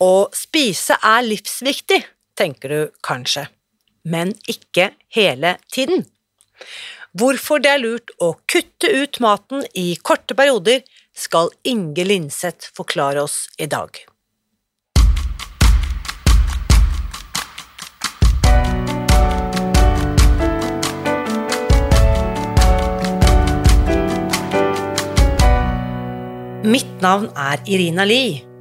Å spise er livsviktig, tenker du kanskje, men ikke hele tiden. Hvorfor det er lurt å kutte ut maten i korte perioder, skal Inge Lindseth forklare oss i dag. Mitt navn er Irina Lie.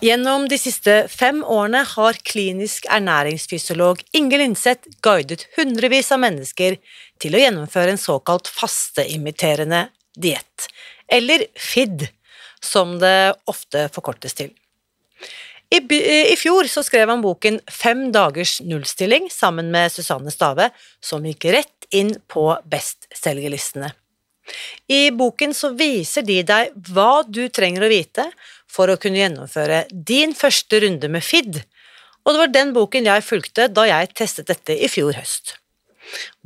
Gjennom de siste fem årene har klinisk ernæringsfysiolog Inge Lindseth guidet hundrevis av mennesker til å gjennomføre en såkalt fasteimiterende diett, eller FID, som det ofte forkortes til. I, I, fjor så skrev han boken Fem dagers nullstilling sammen med Susanne Stave, som gikk rett inn på bestselgerlistene. I boken så viser de deg hva du trenger å vite for å kunne gjennomføre din første runde med FID, og det var den boken jeg fulgte da jeg testet dette i fjor høst.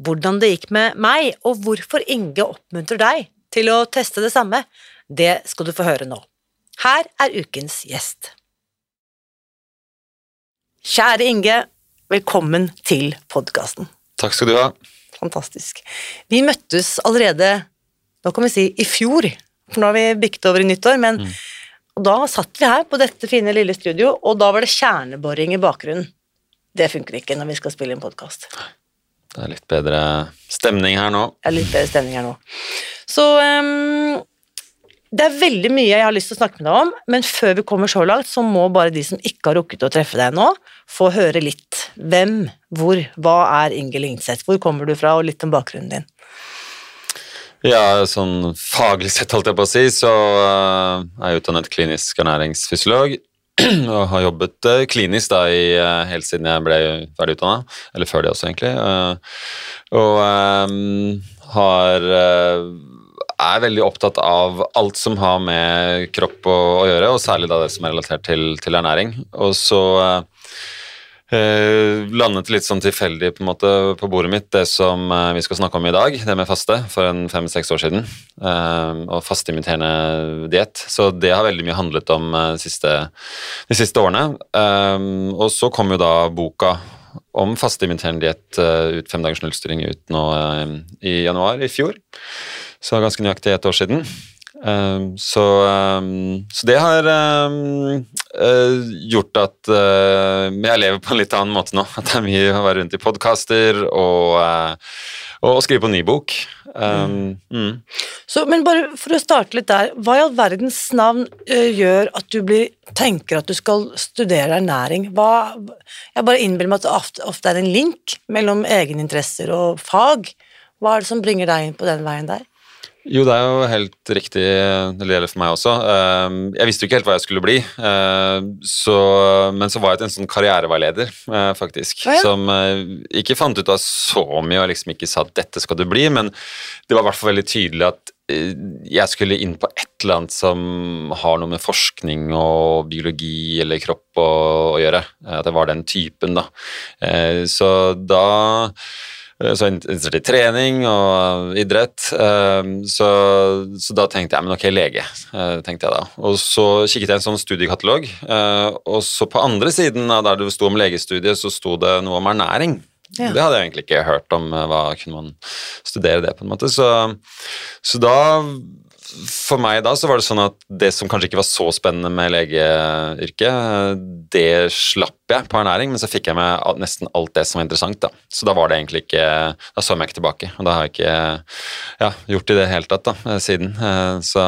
Hvordan det gikk med meg, og hvorfor Inge oppmuntrer deg til å teste det samme, det skal du få høre nå. Her er ukens gjest. Kjære Inge, velkommen til podkasten. Takk skal du ha. Fantastisk. Vi møttes allerede nå kan vi si i fjor, for nå har vi bikket over i nyttår, men mm. Da satt vi her på dette fine lille studio, og da var det kjerneboring i bakgrunnen. Det funker ikke når vi skal spille en podkast. Det er litt bedre stemning her nå. Det er litt bedre stemning her nå. Så um, det er veldig mye jeg har lyst til å snakke med deg om, men før vi kommer så langt, så må bare de som ikke har rukket å treffe deg nå, få høre litt. Hvem, hvor, hva er Inge Lingseth? Hvor kommer du fra, og litt om bakgrunnen din? Ja, sånn faglig sett, holdt jeg på å si, så uh, er jeg utdannet klinisk ernæringsfysiolog. Og har jobbet uh, klinisk da i, uh, helt siden jeg ble ferdig utdanna, eller før det også, egentlig. og um, har er veldig opptatt av alt som har med kropp å, å gjøre, og særlig da det som er relatert til, til ernæring. Og så Eh, landet litt sånn tilfeldig på, måte, på bordet mitt det som eh, vi skal snakke om i dag, det med faste, for en fem-seks år siden. Uh, og fasteimiterende diett. Så det har veldig mye handlet om de siste, de siste årene. Og så kom jo da boka om fasteimiterende diett ut fem dagers nullstyring ut nå i januar i fjor. Så ganske nøyaktig et år siden. Um, så, um, så, det har um, uh, gjort at uh, jeg lever på en litt annen måte nå. At det er mye å være rundt i podkaster og, uh, og, skrive på ny bok. Mm. Mm. Så, men bare for å starte litt der, hva i all verdens navn gjør at du blir, tenker at du skal studere ernæring? Hva, jeg bare innbiller meg at det ofte, ofte er en link mellom egeninteresser og fag. Hva er det som bringer deg inn på den veien der? Jo, det er jo helt riktig. Det gjelder for meg også. Ehm, jeg visste jo ikke helt hva jeg skulle bli, ehm, så, men så var jeg til en sånn karriereveileder, eh, faktisk, ja, ja. som eh, ikke fant ut av så mye og liksom ikke sa at dette skal du bli, men det var i hvert fall veldig tydelig at eh, jeg skulle inn på et eller annet som har noe med forskning og biologi eller kropp å, å gjøre. At jeg var den typen, da. Så da så interessert i trening og idrett. Eh, så, så, da tenkte jeg men ok, lege. Eh, tenkte jeg da. Og så kikket jeg en sånn studiekatalog, og så på andre siden av der det sto om legestudiet, så sto det noe om ernæring. Ja. Det hadde jeg egentlig ikke hørt om. Hva kunne man studere det, på en måte. Så, så da for meg da så var det sånn at det som kanskje ikke var så spennende med legeyrket, det slapp jeg på ernæring, men så fikk jeg med nesten alt det som var interessant. Da Så da var det egentlig ikke Da så jeg meg ikke tilbake, og da har jeg ikke ja, gjort i det hele tatt da, siden. Eh, så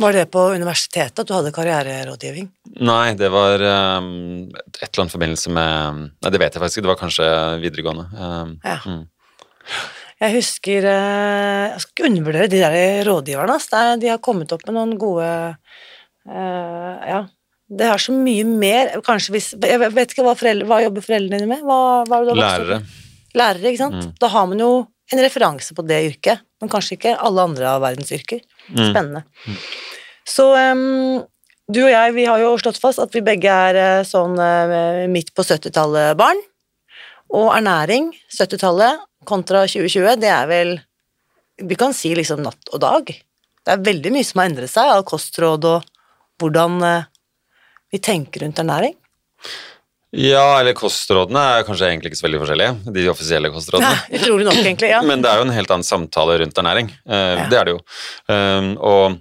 Var det på universitetet at du hadde karriererådgivning? Nei, det var um, et eller annet forbindelse med Nei, det vet jeg faktisk ikke, det var kanskje videregående. Um, ja. Mm. Jeg husker eh, Jeg skal ikke undervurdere de der rådgiverne. De har kommet opp med noen gode uh, Ja. Det er så mye mer Kanskje hvis Jeg vet ikke hva, foreldre, hva jobber foreldrene dine med? Hva, hva Lærere. Lærere, ikke sant. Mm. Da har man jo en referanse på det yrket, men kanskje ikke alle andre av verdens yrker. Mm. Spennende. Mm. Så um, du og jeg, vi har jo slått fast at vi begge er eh, sånn midt på 70-tallet barn. Og ernæring, 70-tallet, kontra 2020, det er vel Vi kan si liksom natt og dag. Det er veldig mye som har endret seg av kostråd og hvordan eh, vi tenker rundt ernæring. Ja, eller kostrådene er kanskje egentlig ikke så veldig forskjellige, de offisielle kostrådene. Ja, utrolig nok, egentlig, ja. Men det er jo en helt annen samtale rundt ernæring. Eh. Det er det jo. Um, og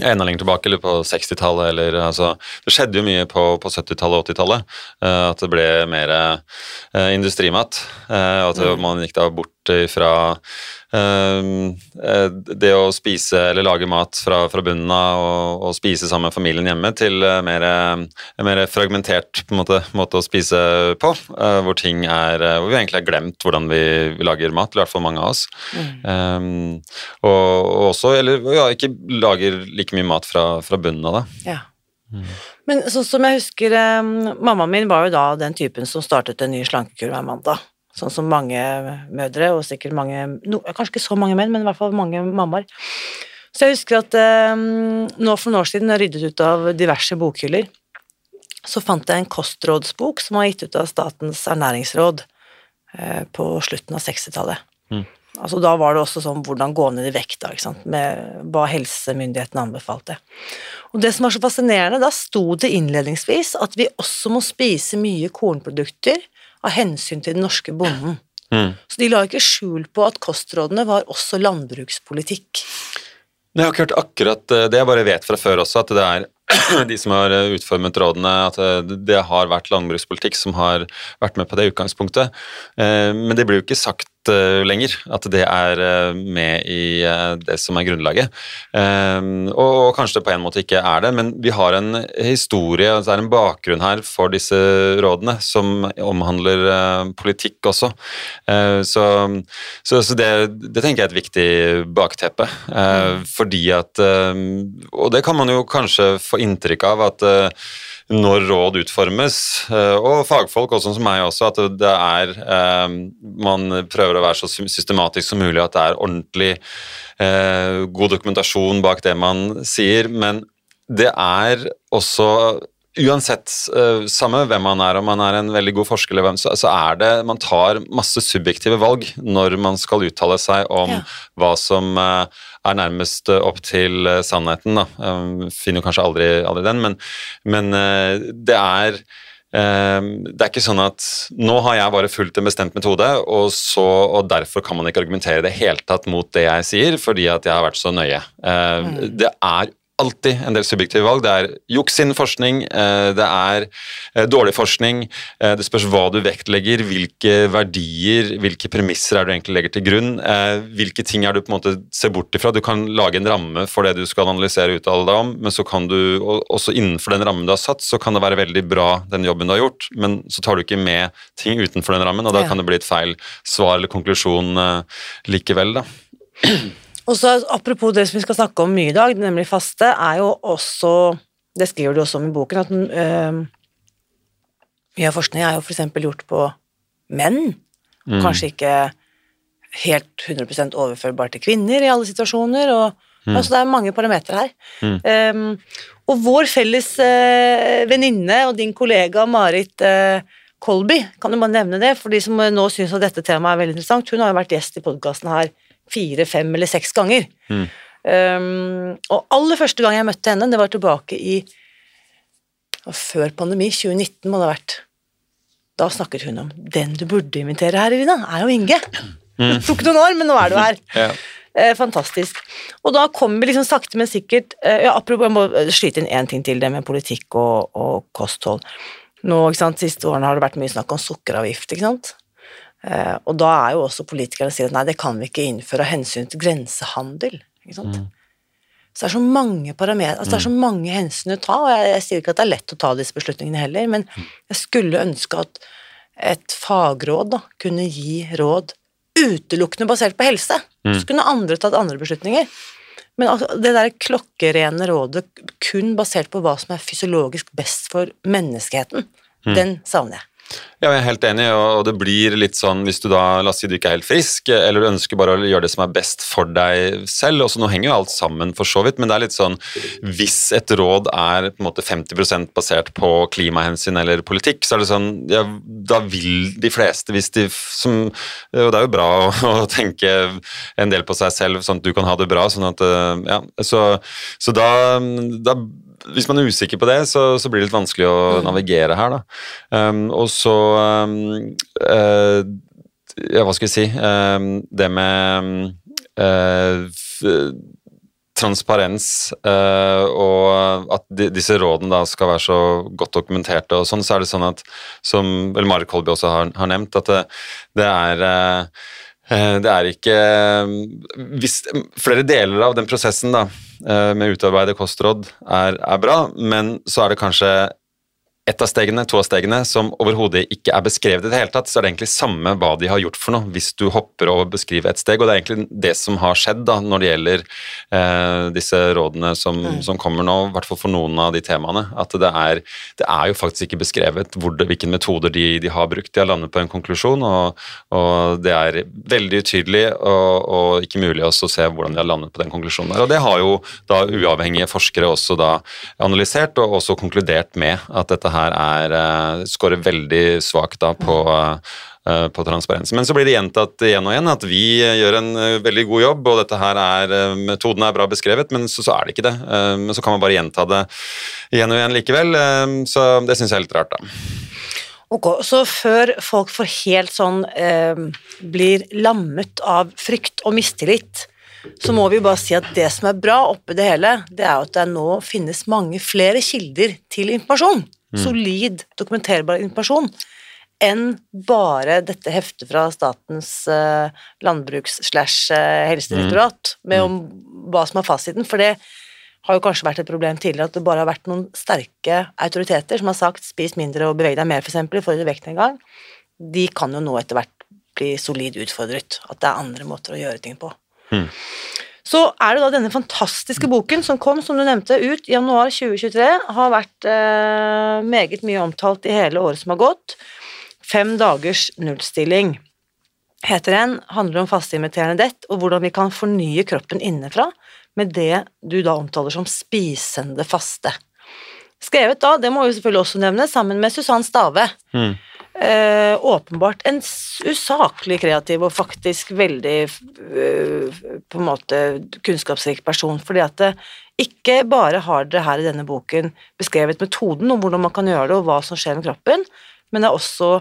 enda lenger tilbake, eller på 60-tallet, eller altså Det skjedde jo mye på, på 70-tallet og 80-tallet. Uh, eh, at det ble mer uh, industrimat. Uh, at mm. man gikk da bort fra Ehm, eh, det å spise eller lage mat fra, fra bunnen av og, og, spise sammen med familien hjemme, til eh, mer, eh, mer fragmentert måte, måte, å spise på, hvor ting er Hvor vi egentlig har glemt hvordan vi, vi lager mat, i hvert fall mange av oss. Mm. Um, og, og, også, eller ja, ikke lager like mye mat fra, fra bunnen av det. Ja. Mm. Men sånn som jeg husker, um, mammaen min var jo da den typen som startet en ny slankekur hver mandag. Sånn som mange mødre, og sikkert mange no, Kanskje ikke så mange menn, men i hvert fall mange mammaer. Så jeg husker at eh, nå for noen år siden, jeg ryddet ut av diverse bokhyller, så fant jeg en kostrådsbok som var gitt ut av Statens ernæringsråd eh, på slutten av 60-tallet. Mm. Altså, da var det også sånn hvordan gå ned i vekt, da, med hva helsemyndighetene anbefalte. Og det som var så fascinerende, da sto det innledningsvis at vi også må spise mye kornprodukter av hensyn til den norske bonden. Mm. Så de la ikke skjul på at kostrådene var også landbrukspolitikk. Jeg har ikke hørt akkurat eh, det, jeg bare vet fra før også, at det er de som har eh, utformet rådene, at eh, det har vært landbrukspolitikk som har vært med på det utgangspunktet. Men det blir jo ikke sagt lenger. At det er eh, med i eh, det som er grunnlaget. Og kanskje det på en måte ikke er det, men vi har en historie, altså det er en bakgrunn her for disse rådene som omhandler politikk også. Så, så, så det, det, tenker jeg er et viktig bakteppe. Fordi at Og det kan man jo kanskje få inntrykk av at når råd utformes, eh, og fagfolk også som meg også, at det er eh, Man prøver å være så systematisk som mulig, at det er ordentlig eh, god dokumentasjon bak det man sier, men det er også Uansett, uh, samme hvem man er, om man er en veldig god forsker eller hvem, så, så, er det Man tar masse subjektive valg når man skal uttale seg om ja. hva som uh, er nærmest opp til sannheten. Da. Finner kanskje aldri, aldri den, men, men det er det er ikke sånn at nå har jeg bare fulgt en bestemt metode, og, så, og derfor kan man ikke argumentere det helt tatt mot det jeg sier, fordi at jeg har vært så nøye. Mm. Det er alltid en del subjektive valg. Det er juks innen forskning, eh, det er eh, dårlig forskning. Eh, det spørs hva du vektlegger, hvilke verdier, hvilke premisser er du egentlig legger til grunn. Hvilke ting er du på en måte ser bort ifra. Du kan lage en ramme for det du skal analysere og uttale deg om, men så kan du også innenfor den rammen du har satt, så kan det være veldig bra den jobben du har gjort, men så tar du ikke med ting utenfor den rammen, og da kan det bli et feil svar eller konklusjon likevel, da. Og så Apropos det som vi skal snakke om mye i dag, nemlig faste, er jo også Det skriver du også om i boken, at øh, mye av forskning er jo f.eks. gjort på menn. Mm. Kanskje ikke helt 100% overførbar til kvinner i alle situasjoner. og mm. altså Det er mange parametere her. Mm. Um, og vår felles uh, venninne og din kollega Marit uh, Kolby, kan du bare nevne det for de som nå syns at dette temaet er veldig interessant? Hun har jo vært gjest i podkasten her fire, fem eller seks ganger. Mm. Um, og aller første gang jeg møtte henne, det var tilbake i før pandemi, 2019 må det ha vært. Da snakket hun om 'den du burde invitere her, Irina, er jo Inge'. Mm. Det tok noen år, men nå er du her. ja. Eh, fantastisk. Og da kommer vi liksom sakte, men sikkert eh, ja, Apropos, jeg må skyte inn én ting til, det med politikk og, og kosthold. Nå, ikke sant, Siste årene har det vært mye snakk om sukkeravgift, ikke sant. Eh, og da er jo også politikerne sier at nei, det kan vi ikke innføre av hensyn til grensehandel. ikke sant. Mm. Så det er så mange parameter, altså det er så mm. mange hensyn å ta, og jeg, jeg, sier ikke at det er lett å ta disse beslutningene heller, men mm. jeg skulle ønske at et fagråd da, kunne gi råd utelukkende basert på helse. Mm. Så kunne andre tatt andre beslutninger. Men altså, det der klokkerene rådet kun basert på hva som er fysiologisk best for menneskeheten, mm. den savner jeg. Ja, jeg er helt enig, og det blir litt sånn hvis du da, la oss si du ikke er helt frisk, eller du ønsker bare å gjøre det som er best for deg selv. Også, nå henger jo alt sammen for så vidt, men det er litt sånn hvis et råd er på en måte 50% basert på klimahensyn eller politikk, så er det sånn ja, da vil de fleste, hvis de som Og det er jo bra å, å, tenke en del på seg selv, sånn at du kan ha det bra, sånn at Ja, så, så da, da hvis man er usikker på det, så, så, blir det litt vanskelig å mm. navigere her, da. Um, og så um, uh, Ja, hva skal jeg si um, Det med uh, transparens uh, og at de, disse rådene da skal være så godt dokumenterte og sånn, så er det sånn at, som vel Holby Kolby også har, har, nevnt, at det, det er det er ikke hvis, Flere deler av den prosessen da, med med utarbeide kostråd er, er bra, men så er det kanskje ett av stegene, to av stegene, som overhodet ikke er beskrevet i det hele tatt, så er det egentlig samme hva de har gjort for noe, hvis du hopper over å beskrive et steg. Og det er egentlig det som har skjedd da, når det gjelder eh, disse rådene som, mm. som, kommer nå, i hvert fall for noen av de temaene. At det er, det er jo faktisk ikke beskrevet det, hvilke metoder de, de, har brukt. De har landet på en konklusjon, og, og det er veldig utydelig og, og ikke mulig å se hvordan de har landet på den konklusjonen der. Og det har jo da uavhengige forskere også da analysert, og også konkludert med at dette her er uh, scorer veldig svakt på uh, på transparens. Men så blir det gjentatt igjen og igjen at vi gjør en veldig god jobb, og dette her er, metoden er bra beskrevet, men så, så er det ikke det. Men så kan man bare gjenta det igjen og igjen likevel. Så det syns jeg er litt rart, da. Ok, Så før folk får helt sånn eh, blir lammet av frykt og mistillit, så må vi bare si at det som er bra oppi det hele, det er at det nå finnes mange flere kilder til informasjon. Mm. solid, dokumenterbar informasjon enn bare dette heftet fra Statens uh, landbruks-slash-helsedirektorat mm. med om hva som er fasiten, for det har jo kanskje vært et problem tidligere at det bare har vært noen sterke autoriteter som har sagt 'spis mindre og beveg deg mer', f.eks., i forhold til vektnedgang. De kan jo nå etter hvert bli solid utfordret. At det er andre måter å gjøre ting på. Mm. Så er det da denne fantastiske boken som kom, som du nevnte, ut i januar 2023. Har vært eh, meget mye omtalt i hele året som har gått. Fem dagers nullstilling heter den. Handler om fasteimiterende dett, og hvordan vi kan fornye kroppen innenfra med det du da omtaler som spisende faste. Skrevet da, det må vi selvfølgelig også nevne, sammen med Susann Stave. Mm eh, åpenbart en usaklig kreativ og faktisk veldig eh, på en måte kunnskapsrik person, fordi at det, ikke bare har dere her i denne boken beskrevet metoden om hvordan man kan gjøre det, og hva som skjer med kroppen, men det er også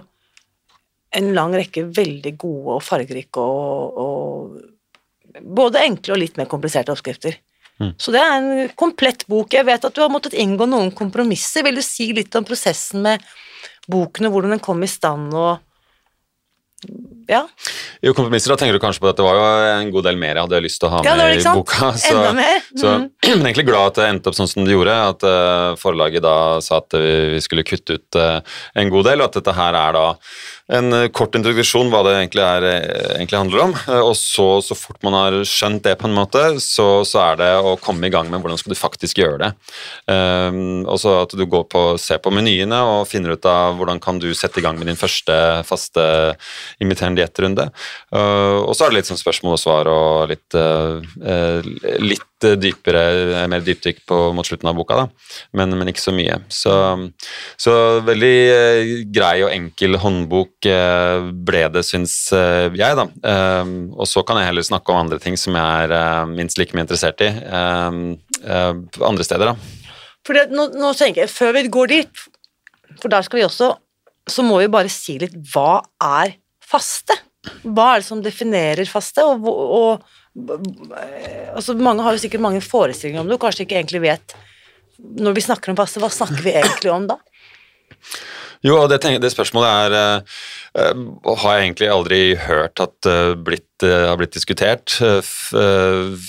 en lang rekke veldig gode og fargerike og, og både enkle og litt mer kompliserte oppskrifter. Mm. Så det er en komplett bok. Jeg vet at du har måttet inngå noen kompromisser. Vil du si litt om prosessen med boken og hvordan den kom i stand og ja. Jo, kompromisser, da tenker du kanskje på at det var jo en god del mer jeg hadde lyst til å ha ja, med i boka. Så, Enda mer. Mm. så men egentlig glad at det endte opp sånn som det gjorde, at uh, forlaget da sa at vi skulle kutte ut uh, en god del, og at dette her er da en uh, kort introduksjon hva det egentlig, er, egentlig handler om. og så, så fort man har skjønt det på en måte, så, så, er det å komme i gang med hvordan skal du faktisk gjøre det. Um, og så at du går på, ser på menyene og finner ut av hvordan kan du sette i gang med din første faste imiterende dietrunde. og så er det litt sånn spørsmål og svar og litt, litt dypere, mer dypdykk mot slutten av boka, da. Men, men ikke så mye. Så, så, veldig eh, grei og enkel håndbok eh, ble det, syns eh, jeg, da. Eh, og så kan jeg heller snakke om andre ting som jeg er eh, minst like mye interessert i eh, andre steder, da. Fordi nå, nå tenker jeg, Før vi går dit, for der skal vi også, så må vi bare si litt hva er faste? Hva er det som definerer faste, og, og altså Mange har jo sikkert mange forestillinger om det, og kanskje ikke egentlig vet Når vi snakker om faste, hva snakker vi egentlig om da? Jo, og det, det spørsmålet er uh, har jeg egentlig aldri hørt at uh, uh, har blitt diskutert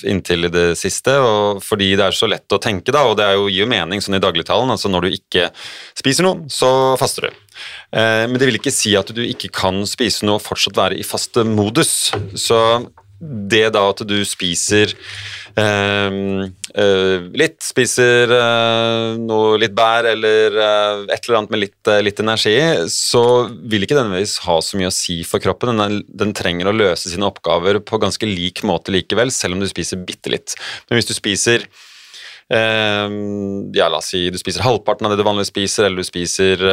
inntil i det siste. og Fordi det er så lett å tenke, da, og det jo, gir jo mening sånn i dagligtalen. altså Når du ikke spiser noe, så faster du. Men det vil ikke si at du ikke kan spise noe og fortsatt være i faste modus. Så det da at du spiser uh, litt, spiser uh, noe litt bær eller et eller annet med litt, litt, energi, så vil ikke nødvendigvis ha så mye å si for kroppen. Den, den, trenger å løse sine oppgaver på ganske lik måte likevel, selv om du spiser bitte litt. Men hvis du spiser ja, la oss si du spiser halvparten av det du vanligvis spiser, eller du spiser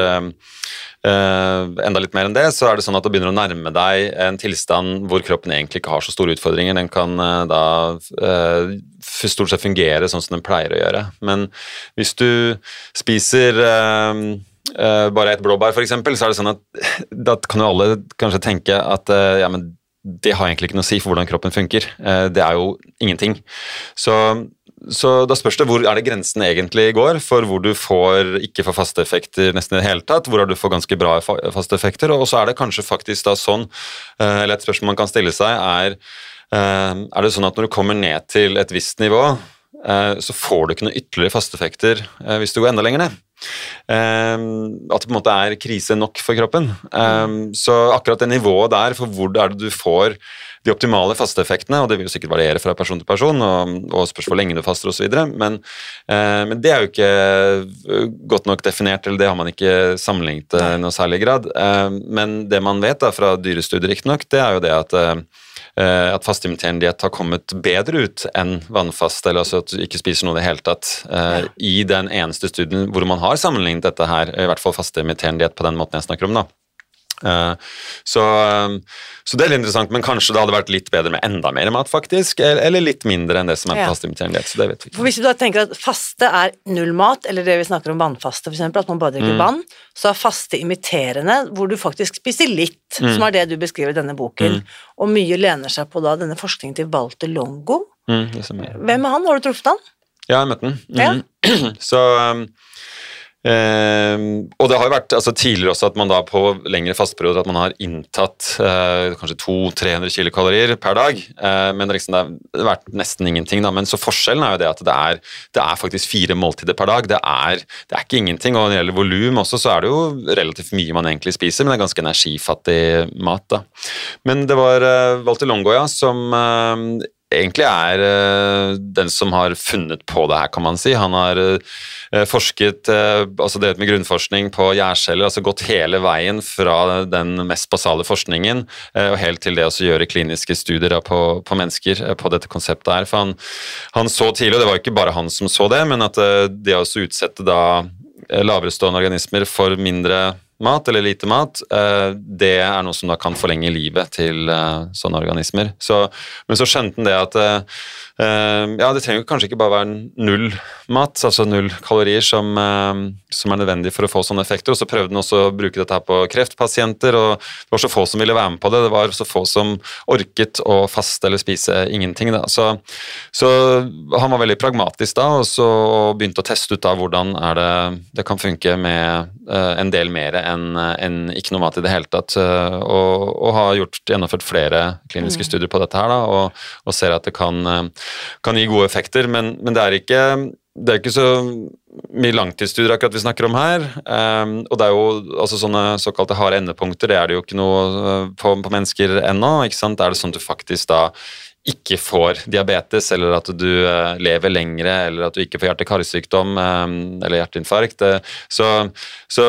Uh, enda litt mer enn det, så er det sånn at du begynner å nærme deg en tilstand hvor kroppen egentlig ikke har så store utfordringer. Den kan uh, da uh, stort sett fungere sånn som den pleier å gjøre. Men hvis du spiser bare et blåbær, f.eks., så er det sånn at da kan jo alle kanskje tenke at ja, men det har egentlig ikke noe å si for hvordan kroppen funker. Det er jo ingenting. Så så da spørs det hvor er det grensen egentlig går for hvor du får ikke får faste effekter nesten i det hele tatt, hvor du får ganske bra faste effekter, og så er det kanskje faktisk da sånn, eh, eller et spørsmål man kan stille seg, er eh, er det sånn at når du kommer ned til et visst nivå, så får du ikke noen ytterligere fasteffekter hvis du går enda lenger ned. At det på en måte er krise nok for kroppen. Så akkurat det nivået der for hvor er det du får de optimale fasteeffektene, og det vil jo sikkert variere fra person til person, og, og spørs hvor lenge du faster osv., men, eh, men det er jo ikke eh, godt nok definert, eller det har man ikke sammenlignet i noe særlig grad. Eh, men det man vet da, fra dyrestudier, riktignok, det er jo det at eh, at fasteimiterende har kommet bedre ut enn vannfast, eller altså at du ikke spiser noe i det hele tatt, Ja. i den eneste studien hvor man har sammenlignet dette her, i hvert fall fasteimiterende på den måten jeg snakker om. da. Eh, så, eh, så, det er litt interessant, men kanskje det hadde vært litt bedre med enda mer mat, faktisk, eller litt mindre enn det som er ja. fastimiterende diett. Så det vet vi ikke. For hvis du da tenker at faste er null mat, eller det vi snakker om vannfaste, f.eks., at man bare drikker mm. vann, så er faste imiterende, hvor du faktisk spiser litt, mm. som er det du beskriver i denne boken, mm. og mye lener seg på da denne forskningen til Walter Longo. Mm, Hvem er han? Har du truffet han? Ja, jeg har møtt han. Ja. Så um, Uh, og det har jo vært altså tidligere også at man da på lengre fasteperioder at man har inntatt uh, kanskje 200-300 kilokalorier per dag, uh, men liksom det har vært nesten ingenting. da, Men så forskjellen er jo det at det er, det er faktisk fire måltider per dag. Det er, det er ikke ingenting. Og når det gjelder volum også, så er det jo relativt mye man egentlig spiser, men det er ganske energifattig mat. da. Men det var Walter Longoya som egentlig er uh, den som har funnet på det her, kan man si. Han har uh, forsket, uh, altså drevet med grunnforskning på gjærceller, altså gått hele veien fra den mest basale forskningen og helt til det å gjøre kliniske studier på, på, mennesker på dette konseptet her. For han, han, så tidlig, og det var ikke bare han som så det, men at det å utsette da laverestående organismer for mindre mat eller lite mat, eh, det er noe som da kan forlenge livet til eh, sånne organismer. Så, men så skjønte han det at eh, ja, det trenger kanskje ikke bare være null mat, altså null kalorier, som, som, er nødvendig for å få sånne effekter. Og så prøvde han også å bruke dette her på kreftpasienter, og det var så få som ville være med på det. Det var så få som orket å faste eller spise ingenting. Så, så han var veldig pragmatisk da, og så begynte å teste ut da hvordan er det, det kan funke med en del mer enn en ikke noe mat i det hele tatt. Eh, og, og har gjort, gjennomført flere kliniske mm. studier på dette her, da, og, og, ser at det kan, eh, kan gi gode effekter. Men, men det, er ikke, det er ikke så mye langtidsstudier akkurat vi snakker om her. Um, og det er jo altså sånne såkalte harde endepunkter, det er det jo ikke noe på, på mennesker ennå. ikke sant? Er det sånn at du faktisk da ikke får diabetes, eller at du uh, lever lengre, eller at du ikke får hjerte-karsykdom um, eller hjerteinfarkt. Så, så,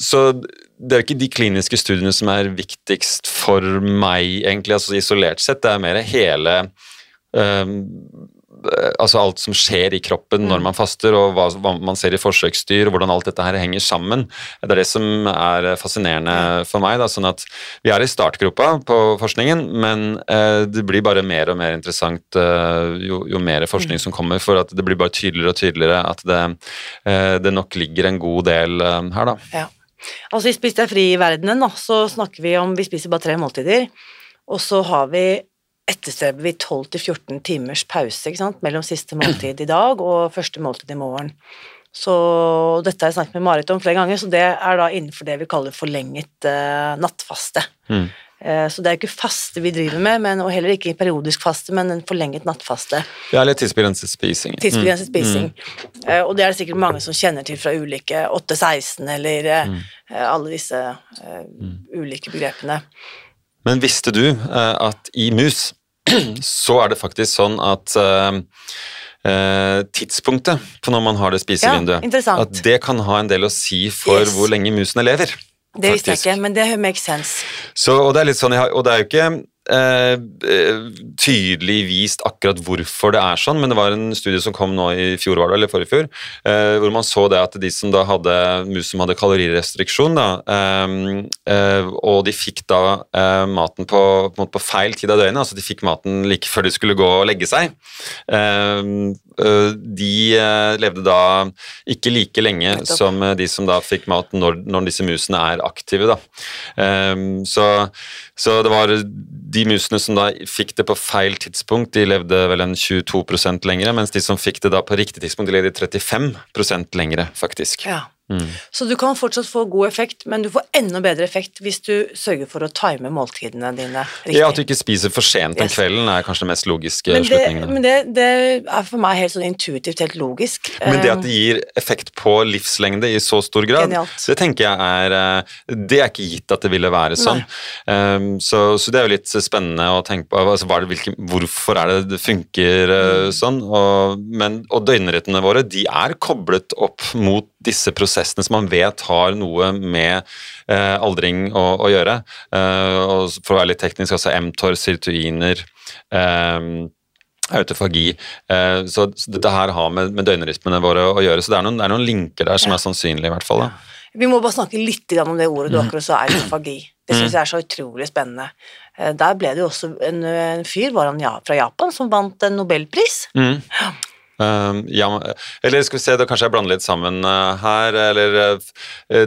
så, det er jo ikke de kliniske studiene som er viktigst for meg, egentlig, altså isolert sett. Det er mer hele Eh, altså alt som skjer i kroppen når mm. man faster, og hva, man ser i forsøksdyr, og hvordan alt dette her henger sammen. Det er det som er fascinerende for meg. Da, sånn at Vi er i startgropa på forskningen, men eh, det blir bare mer og mer interessant eh, jo, jo, mer forskning mm. som kommer, for at det blir bare tydeligere og tydeligere at det, eh, det nok ligger en god del eh, her, da. Ja. Altså I Spis deg fri i verdenen så snakker vi om vi spiser bare tre måltider, og så har vi etterstreber vi 12-14 timers pause ikke sant? mellom siste måltid i dag og første måltid i morgen. Så dette har jeg snakket med Marit om flere ganger, så det er da innenfor det vi kaller forlenget uh, nattfaste. Mm. Uh, så det er ikke faste vi driver med, men, og heller ikke periodisk faste, men en forlenget nattfaste. Ja, eller tidsbegrenset spising. Tidsbegrenset mm. spising. Mm. Uh, og det er det sikkert mange som kjenner til fra ulike 8-16 eller mm. alle disse mm. ulike begrepene. Men visste du at i mus så er det faktisk sånn at eh, tidspunktet på når man har det spisevinduet. Ja, at det kan ha en del å si for yes. hvor lenge musene lever. Det visste jeg ikke, men det makes sense. Så, og det sånn, og det er jo ikke Eh, eh, tydelig vist akkurat hvorfor det er sånn, men det var en studie som kom nå i fjor, var det, eller forrige fjor, eh, hvor man så det at de som da hadde mus som hadde kalorirestriksjon, da, eh, eh og de fikk da eh, maten på, på, på, feil tid av døgnet, altså de fikk maten like før de skulle gå og legge seg, de levde da ikke like lenge som de som da fikk mat når, når disse musene er aktive. Da. Så, så det var de musene som da fikk det på feil tidspunkt, de levde vel en 22% lengre, mens de som fikk det da på riktig tidspunkt, de levde 35 lengre, faktisk. Ja. Mm. Så du kan fortsatt få god effekt, men du får enda bedre effekt hvis du sørger for å time måltidene dine riktig. Ja, at du ikke spiser for sent om yes. kvelden er kanskje det mest logiske men det, slutningen. Men det, det, er for meg helt sånn intuitivt helt logisk. Men det at det gir effekt på livslengde i så stor grad, Genialt. det tenker jeg er eh, Det er ikke gitt at det ville være sånn. Um, så, så, det er jo litt spennende å tenke på altså, hvilke, hvorfor er det det funker uh, sånn. Og, men, og døgnrytmene våre de er koblet opp mot disse prosessene som man vet har noe med eh, aldring å, å gjøre. Eh, og for å være litt teknisk, altså mTOR, sirtuiner eh, autofagi. Eh, så, dette her har med, med døgnrytmene våre å gjøre. Så det er noen, det er noen linker der som ja. er sannsynlige, i hvert fall. Da. Vi må bare snakke litt om det ordet du mm. akkurat sa, autofagi. Det syns mm. jeg er så utrolig spennende. Eh, der ble det jo også en, en fyr var han fra Japan som vant en nobelpris. Mm. Uh, ja, eller skal vi se, da kanskje jeg blander litt sammen uh, her. Eller uh,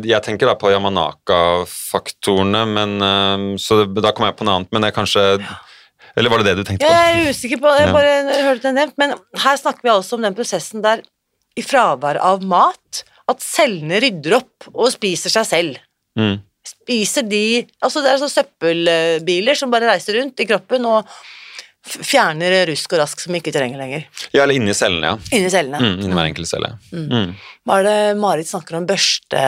Jeg tenker da på Yamanaka-faktorene, men så da kommer jeg på noe annet. Men jeg kanskje Eller var det det du tenkte på? Jeg er usikker på Jeg bare hørte det nevnt. Men her snakker vi altså om den prosessen der i fravær av mat at cellene rydder opp og spiser seg selv. Mm. Spiser de Altså det er sånne søppelbiler som bare reiser rundt i kroppen og fjerner rusk og rask som vi ikke trenger lenger. Ja, eller inni cellene, ja. Inni cellene. Mm, inni hver enkelt celle. Mm. Mm. Hva er det Marit snakker om? Børste,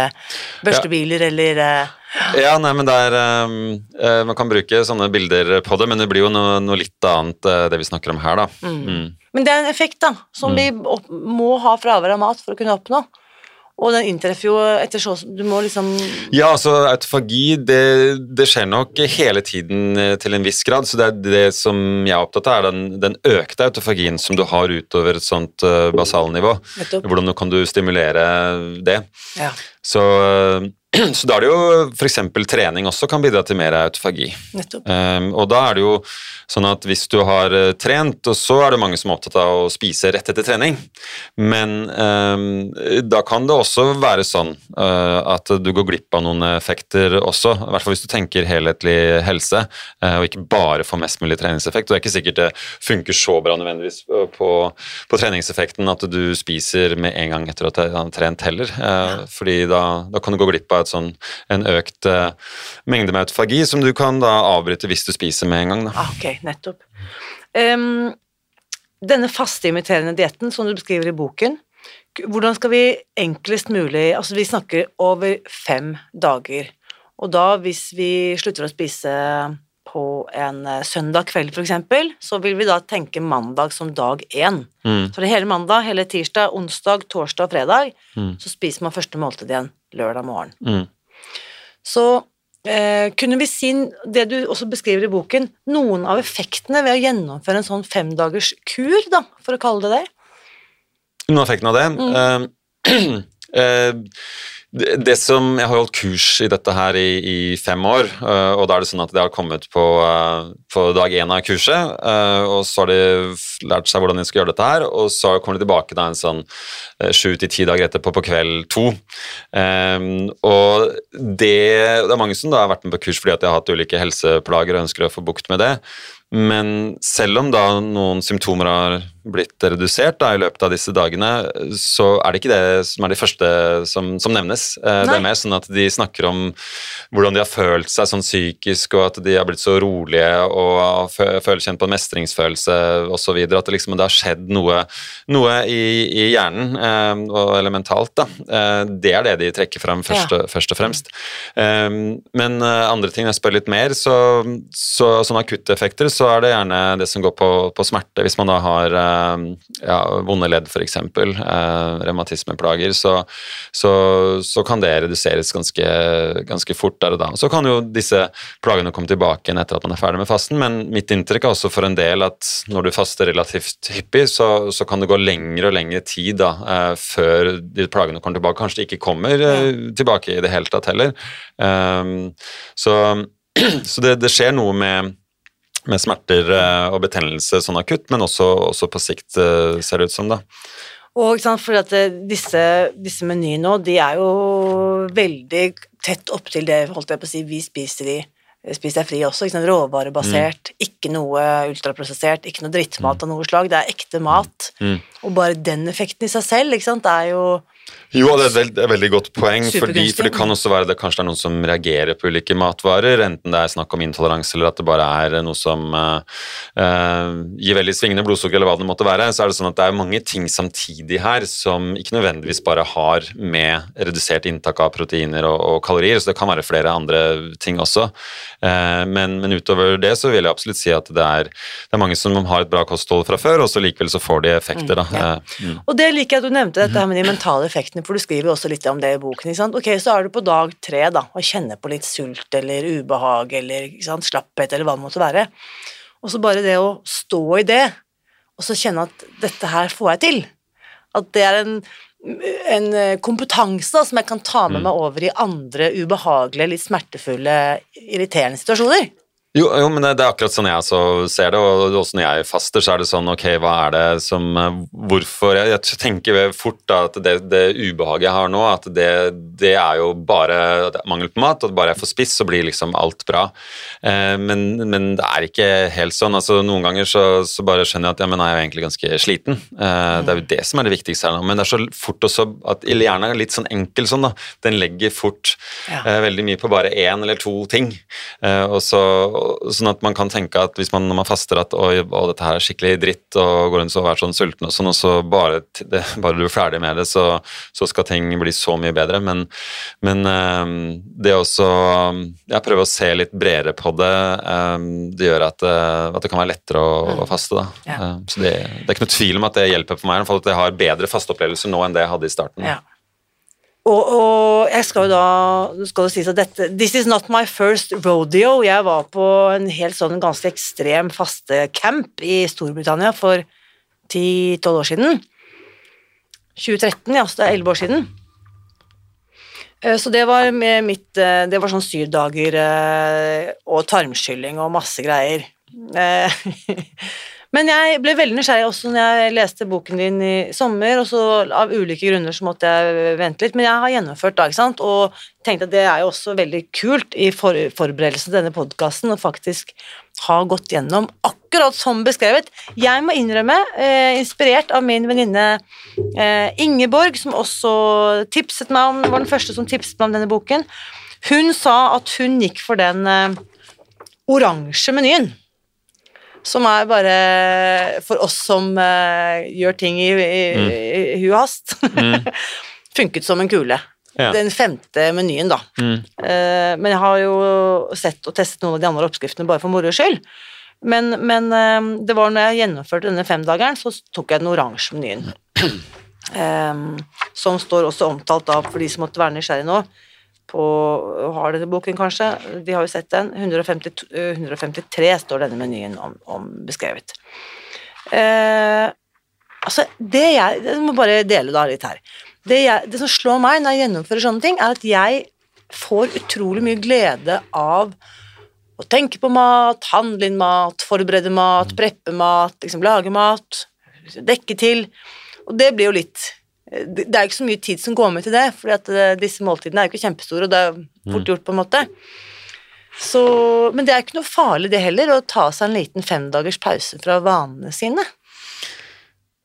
børstebiler ja. eller uh, Ja, nei, men det er um, uh, Man kan bruke sånne bilder på det, men det blir jo noe, noe litt annet uh, det vi snakker om her, da. Mm. Mm. Men det er en effekt, da, som mm. vi må ha fravær av mat for å kunne oppnå. Og den inntreffer jo etter så Du må liksom Ja, altså autofagi, det, det, skjer nok hele tiden eh, til en viss grad. Så det er det som jeg er opptatt av, er den, den økte autofagien som du har utover et sånt uh, basalnivå. Hvordan kan du stimulere det? Ja. Så uh, Så da er det jo f.eks. trening også kan bidra til mer autofagi. Um, og da er det jo sånn at hvis du har uh, trent, og så er det mange som er opptatt av å spise rett etter trening, men um, da kan det også være sånn uh, at du går glipp av noen effekter også, i hvert fall hvis du tenker helhetlig helse, uh, og ikke bare får mest mulig treningseffekt. Og det er ikke sikkert det funker så bra nødvendigvis på, på treningseffekten at du spiser med en gang etter at du har trent heller, fordi da, da kan du gå glipp av et sånn, en økt uh, mengde med autofagi som du kan da avbryte hvis du spiser med en gang. Da. Ah, ok, nettopp. Um, denne fasteimiterende dietten som du beskriver i boken, hvordan skal vi enklest mulig Altså, vi snakker over fem dager, og da hvis vi slutter å spise på en eh, søndag kveld, f.eks., så vil vi da tenke mandag som dag én. Mm. Så det hele mandag, hele tirsdag, onsdag, torsdag og fredag, mm. så spiser man første måltid igjen lørdag morgen. Mm. Så eh, kunne vi si, det du også beskriver i boken, noen av effektene ved å gjennomføre en sånn femdagers kur, da, for å kalle det det? Noen av effektene av det? Mm. Eh, uh, det som, Jeg har holdt kurs i dette her i, i, fem år, uh, og da er det sånn at det har kommet på, uh, på dag én av kurset, uh, og så har de lært seg hvordan de skal gjøre dette her, og så kommer de tilbake da en sånn sju til ti dager etterpå på kveld to. Og det, det, er mange som da har vært med på kurs fordi at de har hatt ulike helseplager og ønsker å få bukt med det. Men selv om da noen symptomer har blitt redusert da, i løpet av disse dagene, så er det ikke det som er de første som, som nevnes. Eh, det er mer sånn at de snakker om hvordan de har følt seg sånn psykisk, og at de har blitt så rolige og føler kjent på en mestringsfølelse osv. At det liksom det har skjedd noe, noe i, i, hjernen, eh, og elementalt. da. Eh, det er det de trekker frem først, ja. først og fremst. Men andre ting, jeg spør litt mer, så, så sånne akutte effekter, så er det gjerne det som går på, på smerte. Hvis man da har Eh, ja, vonde ledd, f.eks., eh, revmatismeplager, så, så, så, kan det reduseres ganske, ganske, fort der og da. Så kan jo disse plagene komme tilbake igjen etter at man er ferdig med fasten, men mitt inntrykk er også for en del at når du faster relativt hyppig, så, så kan det gå lengre og lengre tid da, eh, før de plagene kommer tilbake. Kanskje de ikke kommer eh, tilbake i det hele tatt heller. Um, så, så det, det skjer noe med med smerter eh, og betennelse sånn akutt, men også, også på sikt, eh, ser det ut som. da. Og sant, for at eh, disse, disse menyene nå, de er jo veldig tett opptil det holdt jeg på å si, vi spiser i Spis deg fri også, ikke sant? råvarebasert, mm. ikke noe ultraprosessert, ikke noe drittmat mm. av noe slag, det er ekte mat. Mm. Og bare den effekten i seg selv, ikke sant, det er jo jo, det er et veldig, godt poeng, fordi, for det kan også være det kanskje det er noen som reagerer på ulike matvarer, enten det er snakk om intoleranse eller at det bare er noe som uh, uh, gir veldig svingende blodsukker eller hva det måtte være, så er det sånn at det er mange ting samtidig her som ikke nødvendigvis bare har med redusert inntak av proteiner og, og kalorier, så det kan være flere andre ting også. Uh, men, men, utover det så vil jeg absolutt si at det er, det er mange som har et bra kosthold fra før, og så likevel så får de effekter. Mm, ja. mm. Og det liker jeg at du nevnte, dette her med de mentale effektene effektene, for du skriver jo også litt om det i boken. ikke sant? Ok, Så er du på dag tre da, og kjenner på litt sult eller ubehag eller sant, slapphet eller hva det måtte være. Og så bare det å stå i det, og så kjenne at dette her får jeg til. At det er en, en kompetanse da, som jeg kan ta med mm. meg over i andre ubehagelige, litt smertefulle, irriterende situasjoner. Jo, jo, men det er akkurat sånn jeg også ser det, og også når jeg faster, så er det sånn ok, hva er det som Hvorfor Jeg, jeg tenker fort da at det, det, ubehaget jeg har nå, at det, det er jo bare er mangel på mat, og bare jeg får spist, så blir liksom alt bra. Eh, men, men, det er ikke helt sånn. altså Noen ganger så, så bare skjønner jeg at ja, men jeg er jo egentlig ganske sliten. Eh, det er jo det som er det viktigste her nå. Men det er så fort også at hjernen er litt sånn enkel sånn, da. Den legger fort ja. eh, veldig mye på bare én eller to ting. Eh, og så sånn at man kan tenke at hvis man, når man faster at oi, å, dette her er skikkelig dritt, og går rundt og er sånn sulten og sånn, og så bare, det, bare, du er ferdig med det, så, så, skal ting bli så mye bedre. Men, men um, det også Jeg prøver å se litt bredere på det. Um, det gjør at, uh, at, det kan være lettere å, mm. å faste, da. Ja. Um, så det, det, er ikke noe tvil om at det hjelper for meg, i hvert fall at jeg har bedre fasteopplevelser nå enn det jeg hadde i starten. Ja. Og, og, jeg skal jo da skal det sies at dette This is not my first rodeo. Jeg var på en helt sånn ganske ekstrem fastecamp i Storbritannia for 10-12 år siden. 2013, ja, så det er 11 år siden. Eh, så det var med mitt eh, Det var sånn syv dager eh, og tarmskylling og masse greier. Men jeg ble veldig nysgjerrig også når jeg leste boken din i sommer, og så av ulike grunner så måtte jeg vente litt, men jeg har gjennomført da, ikke sant, og tenkte at det er jo også veldig kult i for forberedelsen til denne podkasten å faktisk ha gått gjennom akkurat som beskrevet. Jeg må innrømme, eh, inspirert av min venninne eh, Ingeborg, som også tipset meg om, var den første som tipset meg om denne boken, hun sa at hun gikk for den eh, oransje menyen som er bare for oss som uh, gjør ting i, i, mm. i, hu og hast, mm. funket som en kule. Ja. Den femte menyen, da. Mm. Uh, men jeg har jo sett og testet noen av de andre oppskriftene bare for moro skyld. Men, men uh, det var når jeg gjennomførte denne femdageren, så tok jeg den oransje menyen. Um, som står også omtalt da for de som måtte være nysgjerrige nå på Har denne boken, kanskje? De har jo sett den. 150, 153 står denne menyen om, om beskrevet. Eh, altså, det jeg Jeg må bare dele da litt her. Det, jeg, det som slår meg når jeg gjennomfører sånne ting, er at jeg får utrolig mye glede av å tenke på mat, handle inn mat, forberede mat, preppe mat, liksom lage mat, dekke til. Og det blir jo litt det er ikke så mye tid som går med til det, for eh, disse måltidene er jo ikke kjempestore, og det er fort mm. gjort, på en måte. Så, men det er ikke noe farlig det heller, å ta seg en liten femdagers pause fra vanene sine.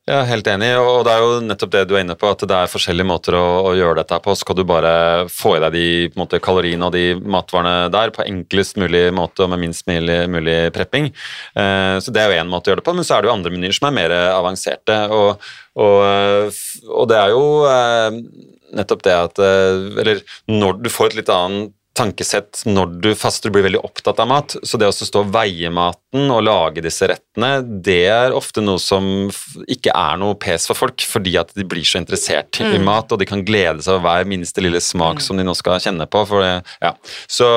Er helt enig, og det er jo nettopp det du er inne på, at det er forskjellige måter å, å gjøre dette på. Skal du bare få i deg de måte, kaloriene og de matvarene der på enklest mulig måte og med minst mulig, mulig prepping. Eh, så det er jo én måte å gjøre det på, men så er det jo andre menyer som er mer avanserte. Og, og, og det er jo eh, nettopp det at eh, Eller når du får et litt annet tankesett når du faster, du blir veldig opptatt av mat. Så det å stå og veie maten og lage disse rettene, det er ofte noe som ikke er noe pes for folk, fordi at de blir så interessert mm. i mat, og de kan glede seg over hver minste lille smak mm. som de nå skal kjenne på. Det, ja. så,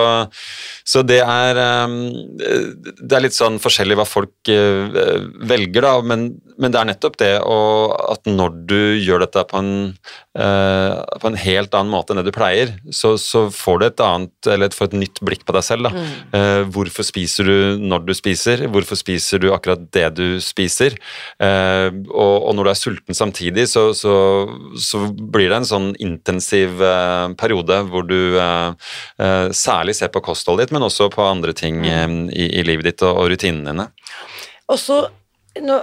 så, det er um, Det er litt sånn forskjellig hva folk uh, velger, da, men, men, det er nettopp det og at når du gjør dette på en, uh, på en helt annen måte enn det du pleier, så, så får du et annet annet, eller få et nytt blikk på deg selv. Mm. Uh, hvorfor spiser du når du spiser? Hvorfor spiser du akkurat det du spiser? Uh, og, når du er sulten samtidig, så, så, så blir det en sånn intensiv uh, periode hvor du særlig ser på kostholdet ditt, men også på andre ting mm. i, i, livet ditt og, og rutinene dine. Og så nå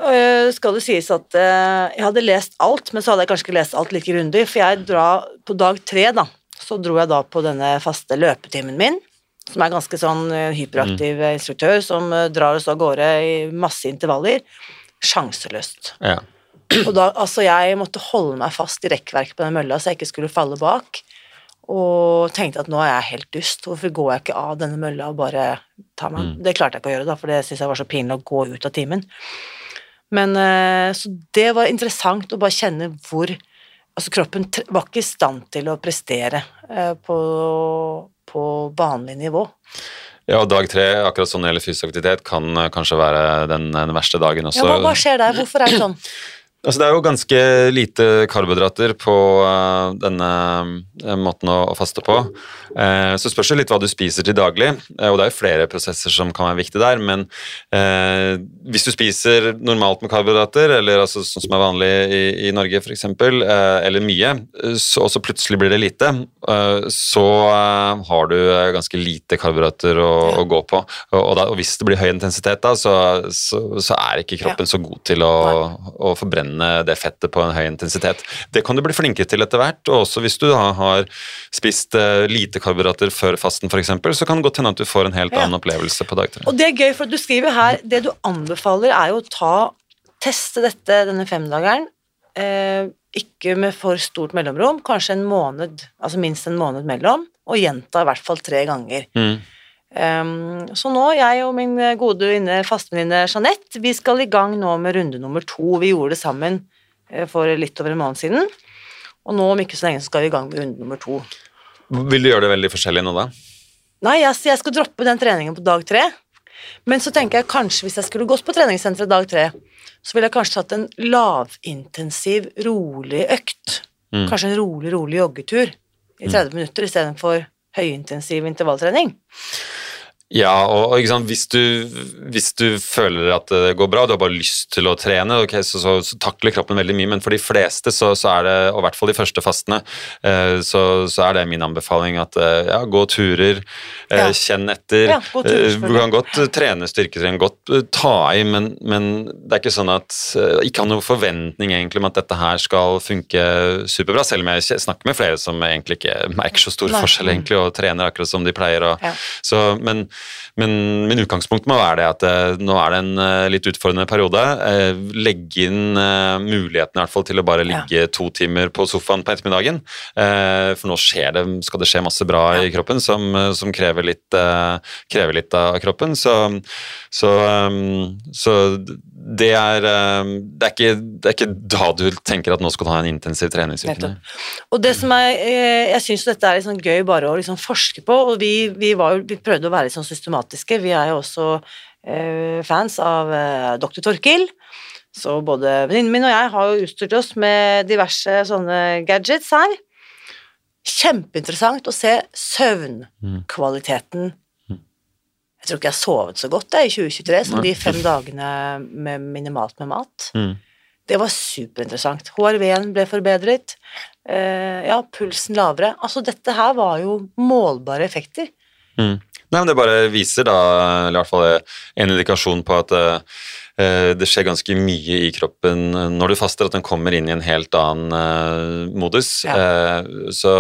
skal det sies at jeg hadde lest alt, men så hadde jeg kanskje ikke lest alt like grundig, for jeg drar på dag tre, da, så dro jeg da på denne faste løpetimen min, som er ganske sånn eh, hyperaktiv mm. instruktør, som eh, drar oss av gårde i masse intervaller. Sjanseløst. Ja. Og da, altså, jeg måtte holde meg fast i rekkverket på den mølla så jeg ikke skulle falle bak. Og tenkte at nå er jeg helt dust, hvorfor går jeg ikke av denne mølla og bare tar meg mm. Det klarte jeg ikke å gjøre, da, for det syntes jeg var så pinlig å gå ut av timen. Men Så det var interessant å bare kjenne hvor Altså, kroppen var ikke i stand til å prestere eh, på, på vanlig nivå. Ja, og dag tre, akkurat sånn gjelder fysisk aktivitet, kan eh, kanskje være den, den verste dagen også. Ja, hva, hva skjer der? Hvorfor er det sånn? Altså, det er jo ganske lite karbohydrater på uh, denne uh, måten å, faste på. Uh, så spørs det litt hva du spiser til daglig, og det er jo flere prosesser som kan være viktige der. Men hvis du spiser normalt med karbohydrater, eller altså, sånn som er vanlig i, i Norge f.eks., eller mye, så, og så plutselig blir det lite, så har du ganske lite karbohydrater å, å gå på. Og, og, da, og, hvis det blir høy intensitet, da, så, så, så er ikke kroppen så god til å, å forbrenne brenne det fettet på en høy intensitet. Det kan du bli flinkere til etter hvert, og også hvis du har spist uh, lite karbohydrater før fasten f.eks., så kan det godt hende at du får en helt ja. annen opplevelse på dag tre. Og det er gøy, for du skriver her det du anbefaler er jo å ta, teste dette denne femdageren. Eh, ikke med for stort mellomrom, kanskje en måned, altså minst en måned mellom, og gjenta i hvert fall tre ganger. Mm. Um, så nå, jeg og min gode fastevenninne Jeanette, vi skal i gang nå med runde nummer to. Vi gjorde det sammen uh, for litt over en måned siden, og nå om ikke så lenge så skal vi i gang med runde nummer to. Vil du gjøre det veldig forskjellig nå, da? Nei, jeg, jeg skal droppe den treningen på dag tre. Men så tenker jeg kanskje hvis jeg skulle gått på treningssenteret dag tre, så ville jeg kanskje tatt en lavintensiv, rolig økt. Mm. Kanskje en rolig, rolig joggetur i 30 mm. minutter istedenfor høyintensiv intervalltrening. Ja, og, og hvis, du, hvis, du, føler at det går bra, du har bare lyst til å trene, okay, så, så, så, takler kroppen veldig mye, men for de fleste, så, så er det, og i hvert fall de første fastene, eh, så, er det min anbefaling at eh, ja, gå turer, eh, ja. kjenn etter. Ja, turer, du kan godt trene styrketrening, godt ta i, men, men, det er ikke sånn at Ikke ha noen forventning egentlig om at dette her skal funke superbra, selv om jeg snakker med flere som egentlig ikke merker så stor Nei. forskjell egentlig, og trener akkurat som de pleier. Og, ja. men men min utgangspunkt må være det at eh, nå er det en eh, litt utfordrende periode. Eh, legge inn muligheten i hvert fall til å bare ligge ja. to timer på sofaen på ettermiddagen. For nå det, skal det skje masse bra ja. i kroppen som, som krever, litt, krever, litt, av kroppen. Så, så, så det, er, det, er ikke, det er ikke da du tenker at nå skal du ha en intensiv treningsuke. Og det som er, Jeg syns dette er liksom gøy bare å liksom forske på, og vi, vi, var, vi prøvde å være litt sånn systematiske. Vi er jo også eh, fans av eh, Dr. Torkil. Så både venninnen min og jeg har jo utstyrt oss med diverse sånne gadgets her. Kjempeinteressant å se søvnkvaliteten. Jeg tror ikke jeg har sovet så godt jeg, i 2023 som de fem dagene med minimalt med mat. Mm. Det var superinteressant. HRV-en ble forbedret. Eh, ja, pulsen lavere. Altså, dette her var jo målbare effekter. Mm. Nei, men Det bare viser da, eller i hvert fall en indikasjon på at uh, det skjer ganske mye i kroppen når du faster, at den kommer inn i en helt annen uh, modus. Ja. Så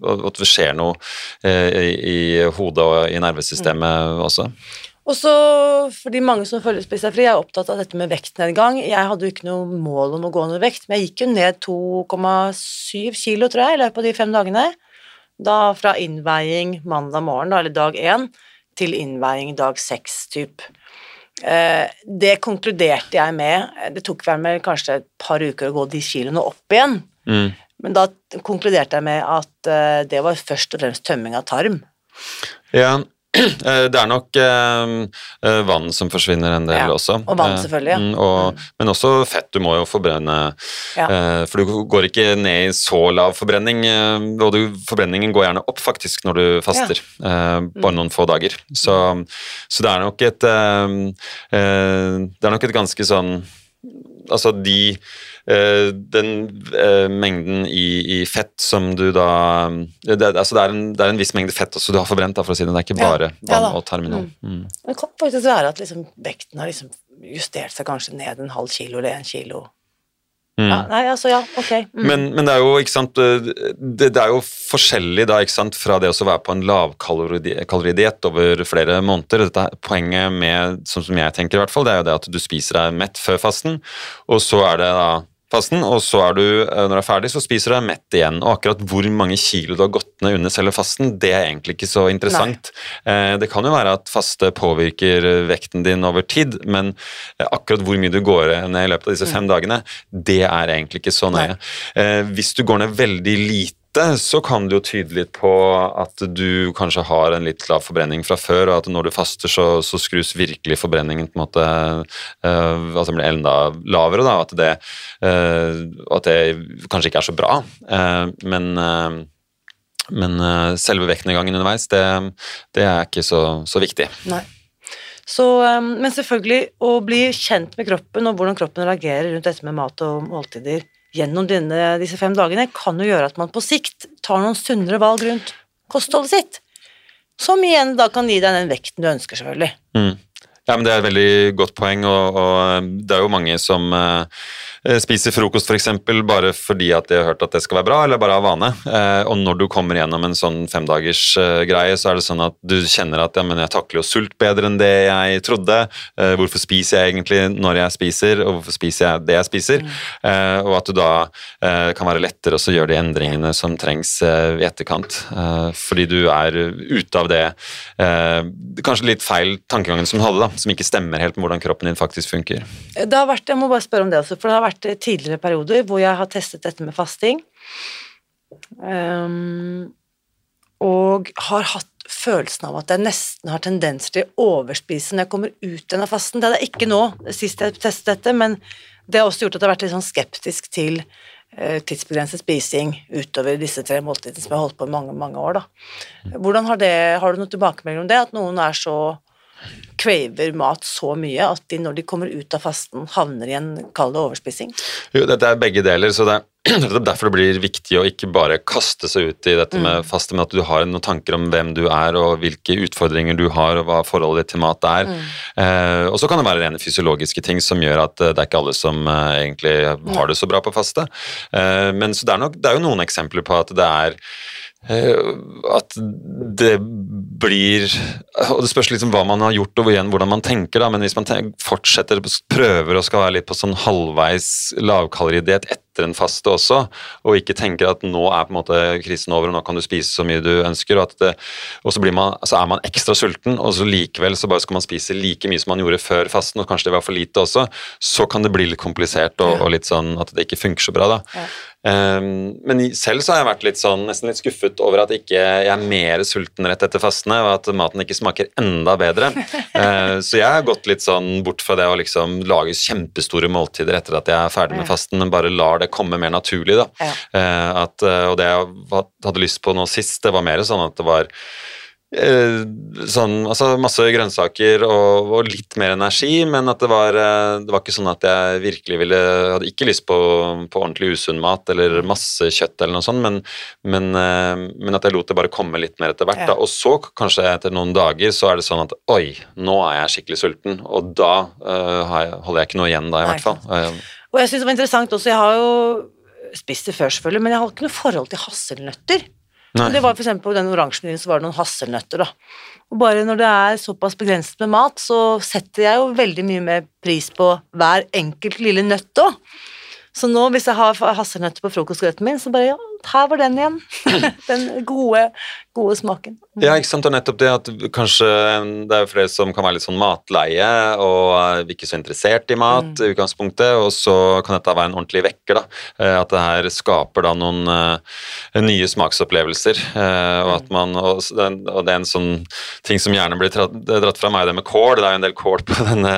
at det skjer noe i, hodet og i nervesystemet mm. også. Og så, for mange som følger Spis deg fri, er opptatt av dette med vektnedgang. Jeg hadde jo ikke noe mål om å gå ned vekt, men jeg gikk jo ned 2,7 kilo, tror jeg, i løpet av de fem dagene. Da fra innveiing mandag morgen, da, eller dag én, til innveiing dag seks, typ. Eh, det konkluderte jeg med. Det tok vel kanskje et par uker å gå de kiloene opp igjen. Mm. Men da konkluderte jeg med at eh, det var først og fremst tømming av tarm. Ja, det er nok eh, eh, vann som forsvinner en del ja, også. Og vann, selvfølgelig. Ja. Mm, og, mm. Men også fett. Du må jo forbrenne ja. eh, For du går ikke ned i så lav forbrenning. Eh, og du, forbrenningen går gjerne opp faktisk når du faster. Eh, bare mm. noen få dager. Så, så, det er nok et Det er nok et ganske sånn Altså de Eh, den eh, mengden i, i, fett som du da det, altså det, er en, det, er en, viss mengde fett også du har forbrent, da, for å si det. Det er ikke bare ja, vann ja, og terminal. Mm. Mm. Det kan faktisk være at liksom, vekten har liksom justert seg kanskje ned en halv kilo eller en kilo. Mm. Ja, nei, altså, ja, ok. Mm. Men, men, det er jo ikke sant, det, det, er jo forskjellig da, ikke sant, fra det å være på en lavkaloridiett over flere måneder. Dette Poenget med, som, som jeg tenker i hvert fall, det er jo det at du spiser deg mett før fasten, og så er det da fasten, og så er du, eh, når du er ferdig, så spiser du deg mett igjen. Og akkurat hvor mange kilo du har gått ned under selve fasten, det er egentlig ikke så interessant. Nei. Eh, det kan jo være at faste påvirker vekten din over tid, men eh, akkurat hvor mye du går ned i løpet av disse fem mm. dagene, det er egentlig ikke så nøye. Hvis du går ned veldig lite så kan det jo tyde litt på at du kanskje har en litt lav forbrenning fra før, og at når du faster, så, så skrus virkelig forbrenningen på en måte uh, Altså blir enda lavere, da. At det, uh, at det kanskje ikke er så bra. Uh, men men selve vektnedgangen underveis, det, det, er ikke så, så viktig. Nei. Så, men selvfølgelig, å bli kjent med kroppen og hvordan kroppen reagerer rundt dette med mat og måltider, gjennom denne, disse fem dagene, kan jo gjøre at man på sikt tar noen sunnere valg rundt kostholdet sitt. Som igjen da kan gi deg den vekten du ønsker, selvfølgelig. Mm. Ja, men Det er et veldig godt poeng, og, og det er jo mange som uh, Eh, spiser frokost f.eks. Bare fordi at de har hørt at det skal være bra, eller bare av vane. Eh, og når du kommer gjennom en sånn femdagers eh, greie, så er det sånn at du kjenner at ja, men jeg takler jo sult bedre enn det jeg trodde. Hvorfor spiser jeg egentlig når jeg spiser, og hvorfor spiser jeg det jeg spiser? Mm. Og at du da kan være lettere å gjøre de endringene som trengs i etterkant. Fordi du er ute av det kanskje litt feil tankegangen som du hadde, da, som ikke stemmer helt med hvordan kroppen din faktisk funker. Det har vært, Jeg må bare spørre om det også, for det har vært vært tidligere perioder hvor jeg har testet dette med fasting. Um, og har hatt følelsen av at jeg nesten har tendenser til å overspise når jeg kommer ut av fasten. Det er det ikke nå, sist jeg testet dette, men det har også gjort at jeg har vært litt sånn skeptisk til uh, tidsbegrenset spising utover disse tre måltidene som jeg har holdt på i mange, mange år. Da. Hvordan har, det, har du noen tilbakemelding om det, at noen er så craver mat så mye at de når de kommer ut av fasten, havner i en kald overspising? Jo, dette er begge deler, så det er derfor det blir viktig å ikke bare kaste seg ut i dette med mm. faste, men at du har noen tanker om hvem du er og hvilke utfordringer du har og hva forholdet ditt til mat er. Mm. Eh, og så kan det være rene fysiologiske ting som gjør at eh, det er ikke alle som eh, egentlig har det så bra på faste. Eh, men så det er, nok, det er jo noen eksempler på at det er at det blir Og det spørs liksom hva man har gjort og igjen hvordan man tenker, da, men hvis man tenker, fortsetter, prøver og skal være litt på sånn halvveis lavkaloridiett etter en faste også, og ikke tenker at nå er på en måte krisen over og nå kan du spise så mye du ønsker, og, det, og så man, så, er man ekstra sulten, og så likevel så bare skal man spise like mye som man gjorde før fasten, og kanskje det var for lite også, så kan det bli litt komplisert og, og litt sånn at det ikke funker så bra. da. Ja. Um, men selv så har jeg vært litt sånn, nesten litt skuffet over at ikke jeg er mer sulten rett etter fastene, og at maten ikke smaker enda bedre. uh, så jeg har gått litt sånn bort fra det å liksom lage kjempestore måltider etter at jeg er ferdig med fasten, men bare lar det komme mer naturlig. da. Uh, at, uh, og det jeg hadde lyst på nå sist, det var mer sånn at det var Eh, sånn, altså masse grønnsaker og, og, litt mer energi, men at det var, eh, det var ikke sånn at jeg virkelig ville Hadde ikke lyst på, på ordentlig usunn mat eller masse kjøtt eller noe sånt, men, men, eh, men at jeg lot det bare komme litt mer etter hvert. Ja. Og så, kanskje etter noen dager, så er det sånn at oi, nå er jeg skikkelig sulten, og da uh, jeg, holder jeg ikke noe igjen da, i Nei, hvert fall. Og jeg syns det var interessant også, jeg har jo spist det før, selvfølgelig, men jeg har ikke noe forhold til hasselnøtter. Det var eksempel På den oransjen så var det noen hasselnøtter. da. Og bare når det er såpass begrenset med mat, så setter jeg jo veldig mye mer pris på hver enkelt lille nøtt òg. Så nå hvis jeg har hasselnøtter på frokostgrøten min, så bare ja, her var den igjen. den gode, gode smaken. Ja, ikke sant, og nettopp det at kanskje det er flere som kan være litt sånn matleie og er ikke så interessert i mat mm. i utgangspunktet, og så kan dette være en ordentlig vekker, da. Eh, at det her skaper da noen uh, nye smaksopplevelser, og at man og, det er en sånn ting som gjerne blir dratt fra meg, det med kål. Det er jo en del kål på denne,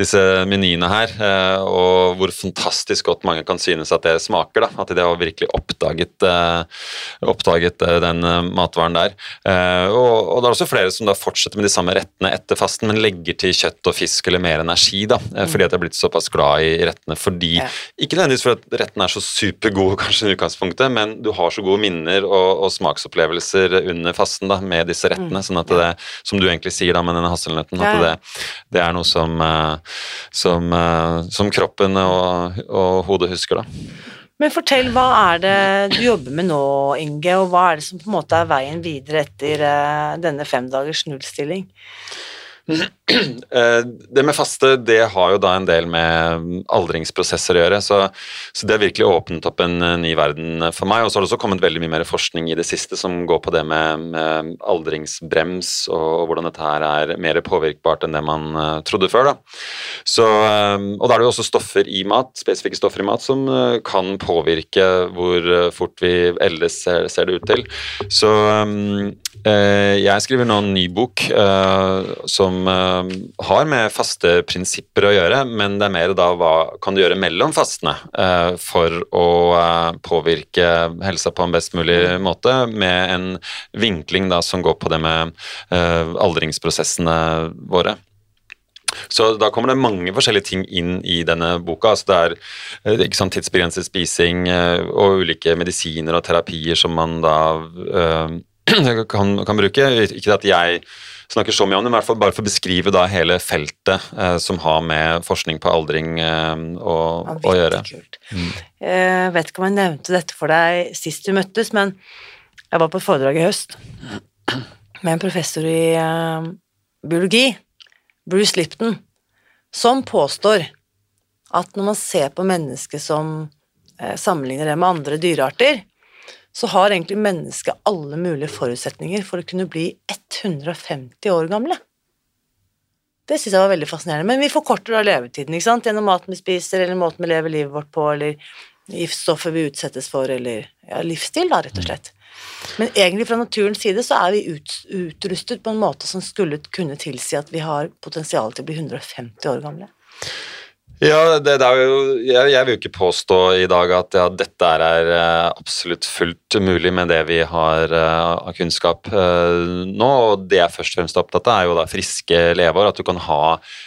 disse menyene her, og hvor fantastisk godt mange kan synes at det smaker, da. At de har virkelig oppdaget oppdaget den matvaren der. Og, og, det er også flere som da fortsetter med de samme rettene etter fasten, men legger til kjøtt og fisk eller mer energi, da, mm. fordi at jeg er blitt såpass glad i rettene. Fordi, ja. Ikke nødvendigvis fordi rettene er så supergode kanskje i utgangspunktet, men du har så gode minner og, og smaksopplevelser under fasten da, med disse rettene, mm. sånn at det, som du egentlig sier da med denne hasselnøtten, at det, det, er noe som, som, som kroppen og, og hodet husker. da. Men fortell, hva er det du jobber med nå, Inge, og hva er det som på en måte er veien videre etter uh, denne femdagers nullstilling? Eh, det med faste det har jo da en del med aldringsprosesser å gjøre, så, så, det har virkelig åpnet opp en eh, ny verden for meg. Og så har det også kommet veldig mye mer forskning i det siste som går på det med, med aldringsbrems og, hvordan dette her er mer påvirkbart enn det man uh, trodde før. Da. Så, og da er det jo også stoffer i mat, spesifikke stoffer i mat som kan påvirke hvor fort vi ellers ser, ser, det ut til. Så jeg skriver nå en ny bok som har med faste prinsipper å gjøre, men det er mer da hva kan du gjøre mellom fastene uh, for å uh, påvirke helsa på en best mulig måte, med en vinkling da som går på det med aldringsprosessene våre. Så da kommer det mange forskjellige ting inn i denne boka. altså Det er ikke sånn tidsbegrenset spising og ulike medisiner og terapier som man da kan, kan bruke. Ikke at jeg snakker så mye om det, men i hvert fall bare for å beskrive da hele feltet eh, som har med forskning på aldring eh, å, å, gjøre. Kult. Mm. Jeg vet ikke om jeg nevnte dette for deg sist vi møttes, men jeg var på et foredrag i høst med en professor i eh, biologi, Bruce Lipton, som påstår at når man ser på mennesket som uh, sammenligner det med andre dyrearter, så har egentlig mennesket alle mulige forutsetninger for å kunne bli 150 år gamle. Det syns jeg var veldig fascinerende. Men vi forkorter da levetiden ikke sant? gjennom maten vi spiser, eller måten vi lever livet vårt på, eller giftstoffer vi utsettes for, eller ja, livsstil, da, rett og slett. Men egentlig fra naturens side så er vi ut, utrustet på en måte som skulle kunne tilsi at vi har potensial til å bli 150 år gamle. Ja, det, det jo, jeg, jeg, vil jo ikke påstå i dag at ja, dette er, eh, absolutt fullt mulig med det vi har uh, av kunnskap uh, nå. og Det jeg først og fremst er opptatt av, er jo da friske leveår. At du kan ha,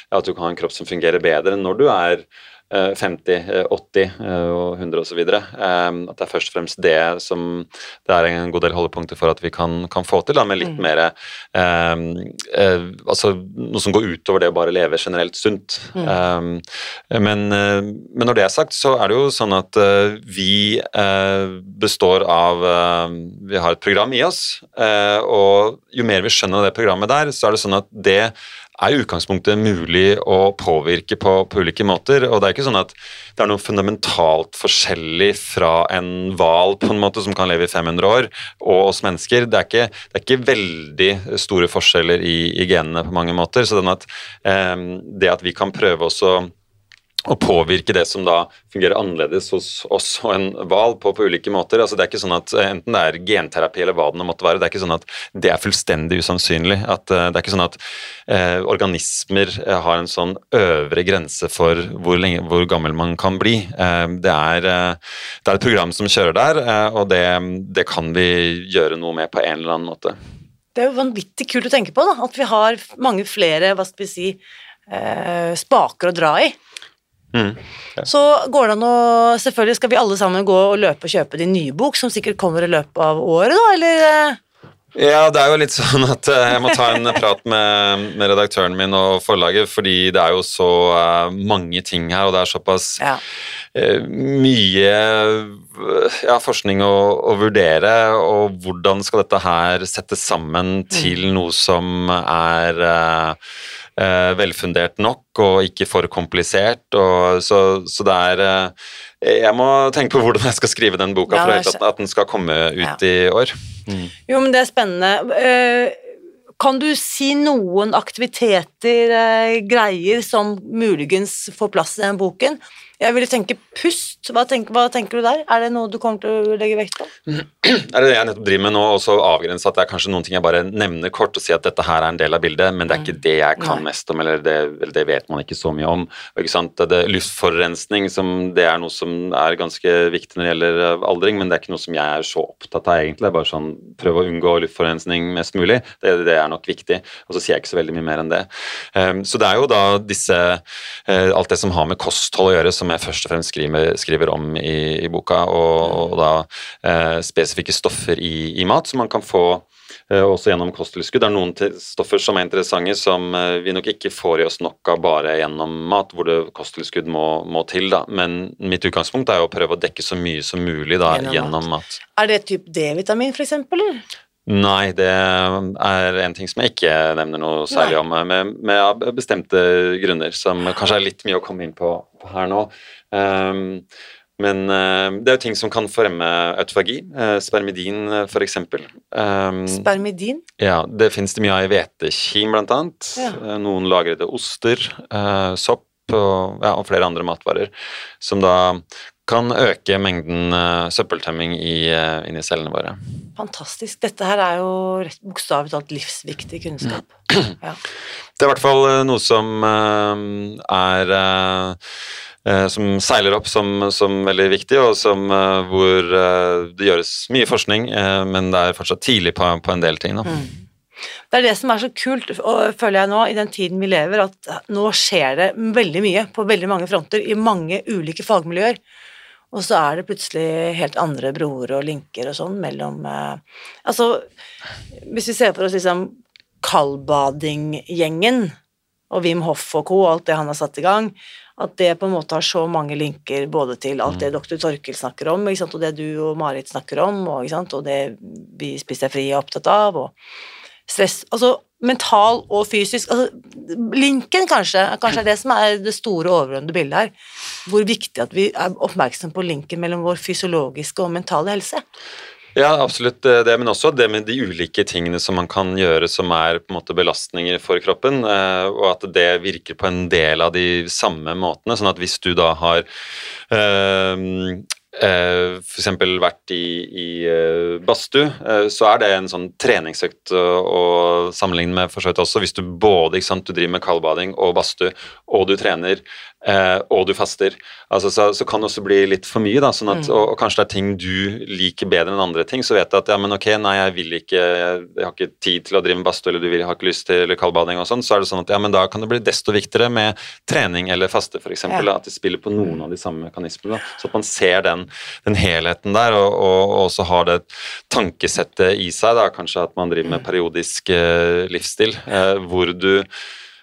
at du kan ha en kropp som fungerer bedre når du er 50, 80 eh, eh, og 100 osv. At det er først og fremst det som det er en god del holdepunkter for at vi kan, kan få til, da, med litt mm. mer eh, Altså noe som går utover det å bare leve generelt sunt. Mm. Um, men, men, når det er sagt, så er det jo sånn at uh, vi uh, består av uh, Vi har et program i oss, og jo mer vi skjønner det programmet der, så er det sånn at det er i utgangspunktet mulig å påvirke på, på, ulike måter. Og det er ikke sånn at det er noe fundamentalt forskjellig fra en hval på en måte som kan leve i 500 år, og oss mennesker. Det er ikke, det er ikke veldig store forskjeller i, i, genene på mange måter. Så at, eh, det at vi kan prøve oss å påvirke det som da fungerer annerledes hos oss og en hval på, på, ulike måter. Altså det er ikke sånn at eh, Enten det er genterapi eller hva det måtte være, det er ikke sånn at det er fullstendig usannsynlig. At, uh, det er ikke sånn at eh, organismer har en sånn øvre grense for hvor, lenge, hvor gammel man kan bli. Eh, det, er, det, er, et program som kjører der, og det, det kan vi gjøre noe med på en eller annen måte. Det er jo vanvittig kult å tenke på, da, at vi har mange flere, hva skal vi si, eh, spaker å dra i. Mm. Ja. Så går det an å Selvfølgelig skal vi alle sammen gå og løpe og kjøpe din nye bok, som sikkert kommer i løpet av året, da, eller? eh? Ja, det er jo litt sånn at eh, jeg må ta en prat med, med redaktøren min og forlaget, fordi det er jo så eh, mange ting her, og det er såpass Ja. eh, mye ja, forskning å, å vurdere, og hvordan skal dette her settes sammen til noe som er eh, velfundert nok og ikke for komplisert. Og, så, så det er eh, Jeg må tenke på hvordan jeg skal skrive den boka Ja, for at, at den skal komme ut Ja. i år. Jo, men det er spennende. Uh, Kan du si noen aktiviteter, eh, greier, som muligens får plass i den boken? Jeg ville tenke pust. Hva tenker, hva tenker du der? Er det noe du kommer til å legge vekt på? er det det jeg nettopp driver med nå, og så avgrense at det er kanskje noen ting jeg bare nevner kort og sier at dette her er en del av bildet, men det er ikke det jeg kan mest om, eller det, eller det vet man ikke så mye om. Sant? Det, luftforurensning, som, det er noe som er ganske viktig når det gjelder eh, aldring, men det er ikke noe som jeg er så opptatt av egentlig. Det er bare sånn prøve å unngå luftforurensning mest mulig. Det, det er nok viktig. Og så sier jeg ikke så veldig mye mer enn det. Um, så det er jo da disse uh, Alt det som har med kosthold å gjøre, som jeg først og fremst skriver, skriver om i, i boka, og, og da eh, spesifikke stoffer i, i mat som man kan få eh, også gjennom kosttilskudd. Det er noen stoffer som er interessante som eh, vi nok ikke får i oss nok av bare gjennom mat, hvor det kosttilskudd må, må til. da. Men mitt utgangspunkt er jo å prøve å dekke så mye som mulig da, Gjennom gjennom, mat. Er det typ D-vitamin, eller? Nei, det er en ting som jeg ikke nevner noe særlig om, med, med av bestemte grunner, som kanskje er litt mye å komme inn på, på her nå. Um, men uh, det er jo ting som kan fremme autofagi. Uh, spermidin, uh, eksempel. Um, Spermidin? ja, det finnes det mye av i hvetekim, blant annet. Ja. Uh, Noen lagrede oster, sopp og, ja, og flere andre matvarer, som da kan øke mengden uh, søppeltømming i, uh, inni cellene våre. Fantastisk. Dette her er jo bokstavelig talt livsviktig kunnskap. Ja. Det er i hvert fall eh, noe som eh, er eh, eh, Som seiler opp som, som veldig viktig, og som, eh, hvor eh, det gjøres mye forskning, eh, men det er fortsatt tidlig på, på en del ting. Da. Det er det som er så kult, og føler jeg nå, i den tiden vi lever, at nå skjer det veldig mye på veldig mange fronter i mange ulike fagmiljøer. Og så er det plutselig helt andre broer og linker og sånn mellom eh, Altså, hvis vi ser for oss liksom kaldbadinggjengen og Wim Hoff og co., alt det han har satt i gang, at det på en måte har så mange linker både til alt det dr. Torkil snakker om, og det du og Marit snakker om, og, og det vi spiser fri er opptatt av, og stress Altså mental og fysisk altså, Linken, kanskje, kanskje er det som er det store, overordnede bildet her. Hvor viktig at vi er oppmerksomme på linken mellom vår fysiologiske og mentale helse. Ja, absolutt eh, det, men også det med de ulike tingene som man kan gjøre som er på en måte belastninger for kroppen, eh, og at det virker på en del av de samme måtene. Sånn at hvis du da har eh, f.eks. vært i, i eh, badstue, eh, så er det en sånn treningsøkt å, sammenligne med for så vidt også. Hvis du både sant, du driver med kaldbading og badstue, og du trener, eh, og du faster, altså, så, så kan det også bli litt for mye. Da, sånn at, og, og kanskje det er ting du liker bedre enn andre ting, så vet du at ja, men ok, nei, jeg vil ikke, jeg, jeg har ikke tid til å drive med badstue, eller du vil, har ikke lyst til kaldbading og sånn, så er det sånn at ja, men da kan det bli desto viktigere med trening eller faste, f.eks. Ja. da, At de spiller på noen av de samme mekanismene. Da, så at man ser den, den helheten der, og, og, og også har det tankesettet i seg, da, kanskje at man driver med periodisk eh, livsstil, eh, hvor du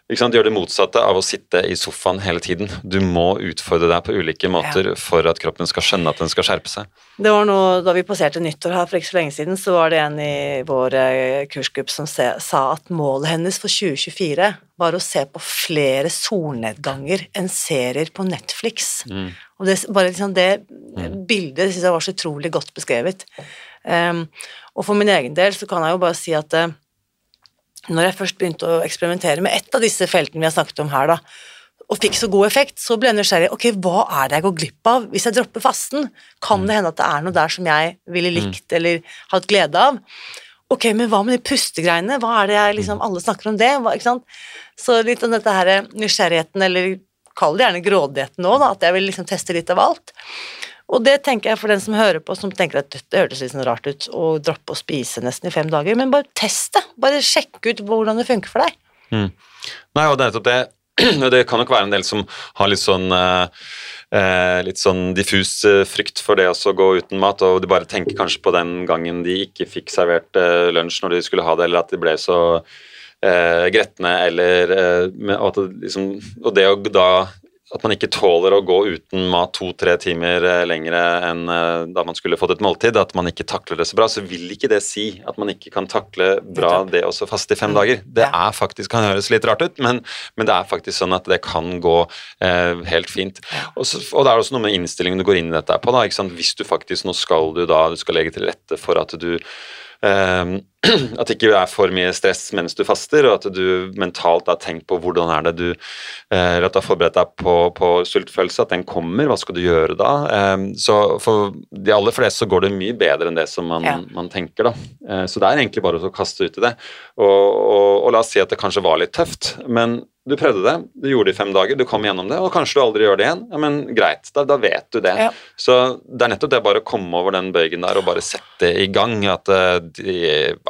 gjør det motsatte av å sitte i sofaen hele tiden. Du må utfordre deg på ulike måter for at kroppen skal skjønne at den skal skjerpe seg. Det var noe, Da vi passerte nyttår her for ikke så lenge siden, så var det en i vår eh, kursgruppe som se, sa at målet hennes for 2024 var å se på flere solnedganger enn serier på Netflix. Og det, bare liksom det bildet synes jeg var så utrolig godt beskrevet. Um, og for min egen del så kan jeg jo bare si at eh, når jeg først begynte å eksperimentere med ett av disse feltene vi har snakket om her, da, og fikk så god effekt, så ble jeg nysgjerrig. Ok, hva er det jeg går glipp av hvis jeg dropper fasten? Kan det hende at det er noe der som jeg ville likt eller hatt glede av? Ok, men hva med de pustegreiene? Hva er det jeg liksom Alle snakker om det, hva, ikke sant? Så litt om dette her nysgjerrigheten, eller kall det gjerne grådigheten nå, da, at jeg vil liksom teste litt av alt. Og det tenker jeg for den som hører på, som tenker at det hørtes litt sånn rart ut å droppe å spise nesten i fem dager, men bare test det. Bare sjekk ut hvordan det funker for deg. Mm. Nei, og det er nettopp det. Det kan nok være en del som har litt sånn eh, litt sånn diffus eh, frykt for det å gå uten mat, og de bare tenker kanskje på den gangen de ikke fikk servert eh, lunsj når de skulle ha det, eller at de ble så eh, gretne, eller eh, og, det, liksom, og det å da at man ikke tåler å gå uten mat to-tre timer eh, lenger enn eh, da man skulle fått et måltid, at man ikke takler det så bra, så vil ikke det si at man ikke kan takle bra det også fast i fem mm. dager. Det er faktisk, kan høres litt rart ut, men, men, det er faktisk sånn at det kan gå eh, helt fint. Og, så, og, det er også noe med innstillingen du går inn i dette på. da, Hvis du faktisk, nå skal du da, du skal legge til rette for at du Um, at det ikke er for mye stress mens du faster, og at du mentalt har tenkt på hvordan er det du eh, Eller at du har forberedt deg på, på sultfølelse, at den kommer, hva skal du gjøre da? Um, så for de aller fleste så går det mye bedre enn det som man, ja. man tenker, da. Uh, så det er egentlig bare å kaste ut i det. Og, og, og la oss si at det kanskje var litt tøft, men du prøvde det, du gjorde det i fem dager, du kom gjennom det, og kanskje du aldri gjør det igjen. Ja, men greit, da, da vet du det. Ja. Så det er nettopp det bare å komme over den bøygen der og bare sette i gang. At eh, de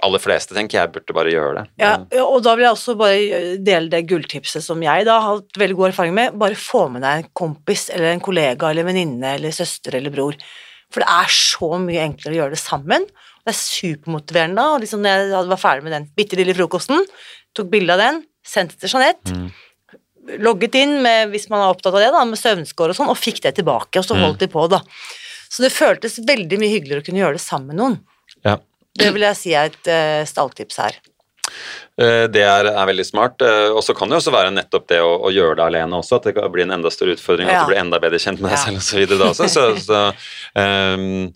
aller fleste, tenker jeg, burde bare gjøre det. Ja, og da vil jeg også bare dele det gulltipset som jeg da har hatt veldig god erfaring med. Bare få med deg en kompis eller en kollega eller venninne eller søster eller bror. For det er så mye enklere å gjøre det sammen. Det er supermotiverende. og liksom når jeg var ferdig med den bitte lille frokosten, tok bilde av den, sendte til Jeanette. Mm. Logget inn med, hvis man er opptatt av det, da, med søvnskår og sånn, og fikk det tilbake, og så mm. holdt de på, da. Så det føltes veldig mye hyggeligere å kunne gjøre det sammen med noen. Ja. Det vil jeg si er et uh, stalltips her. Eh, det er, er, veldig smart. Eh, og så kan det også være nettopp det å, å, gjøre det alene også, at det blir en enda større utfordring, ja. at du blir enda bedre kjent med deg selv osv. da også. Så, så, um,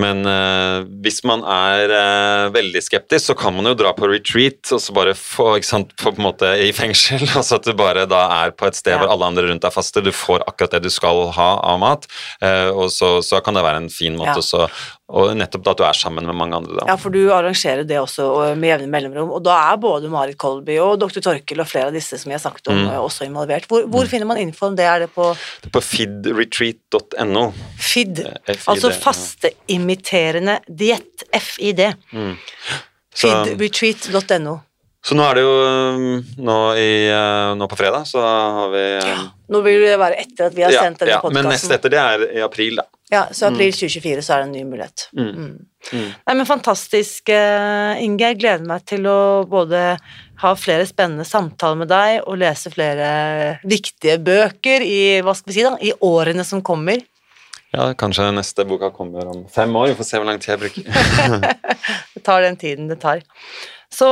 men uh, hvis man er uh, veldig skeptisk, så kan man jo dra på retreat og så bare få, ikke sant, på en måte i fengsel. Altså at du bare da er på et sted ja. hvor alle andre rundt deg faster, du får akkurat det du skal ha av mat. Uh, og så, så, kan det være en fin måte ja. og nettopp da at du er sammen med mange andre. Da. Ja, for du arrangerer det også med jevne mellomrom, og da er både Marit Kolby og dr. Torkel og flere av disse som jeg har snakket om, mm. også involvert. Hvor, hvor mm. finner man info om det? Er det på Det er på fidretreat.no. FID, altså fasteimiterende diett. FID. Mm. Fidretreat.no. Så nå er det jo um, nå, i, uh, nå, på fredag, så har vi um, ja, Nå vil det være etter at vi har ja, sendt denne ja, podkasten. Men neste etter det er i april, da. Ja, så april 2024 mm. så er det en ny mulighet. Mm. Mm. mm. Nei, men fantastisk, uh, Inge. Jeg gleder meg til å både ha flere spennende samtaler med deg og lese flere viktige bøker i, hva skal vi si da, i årene som kommer. Ja, kanskje neste boka kommer om fem år. Vi får se hvor lang tid jeg bruker. det tar den tiden det tar. Så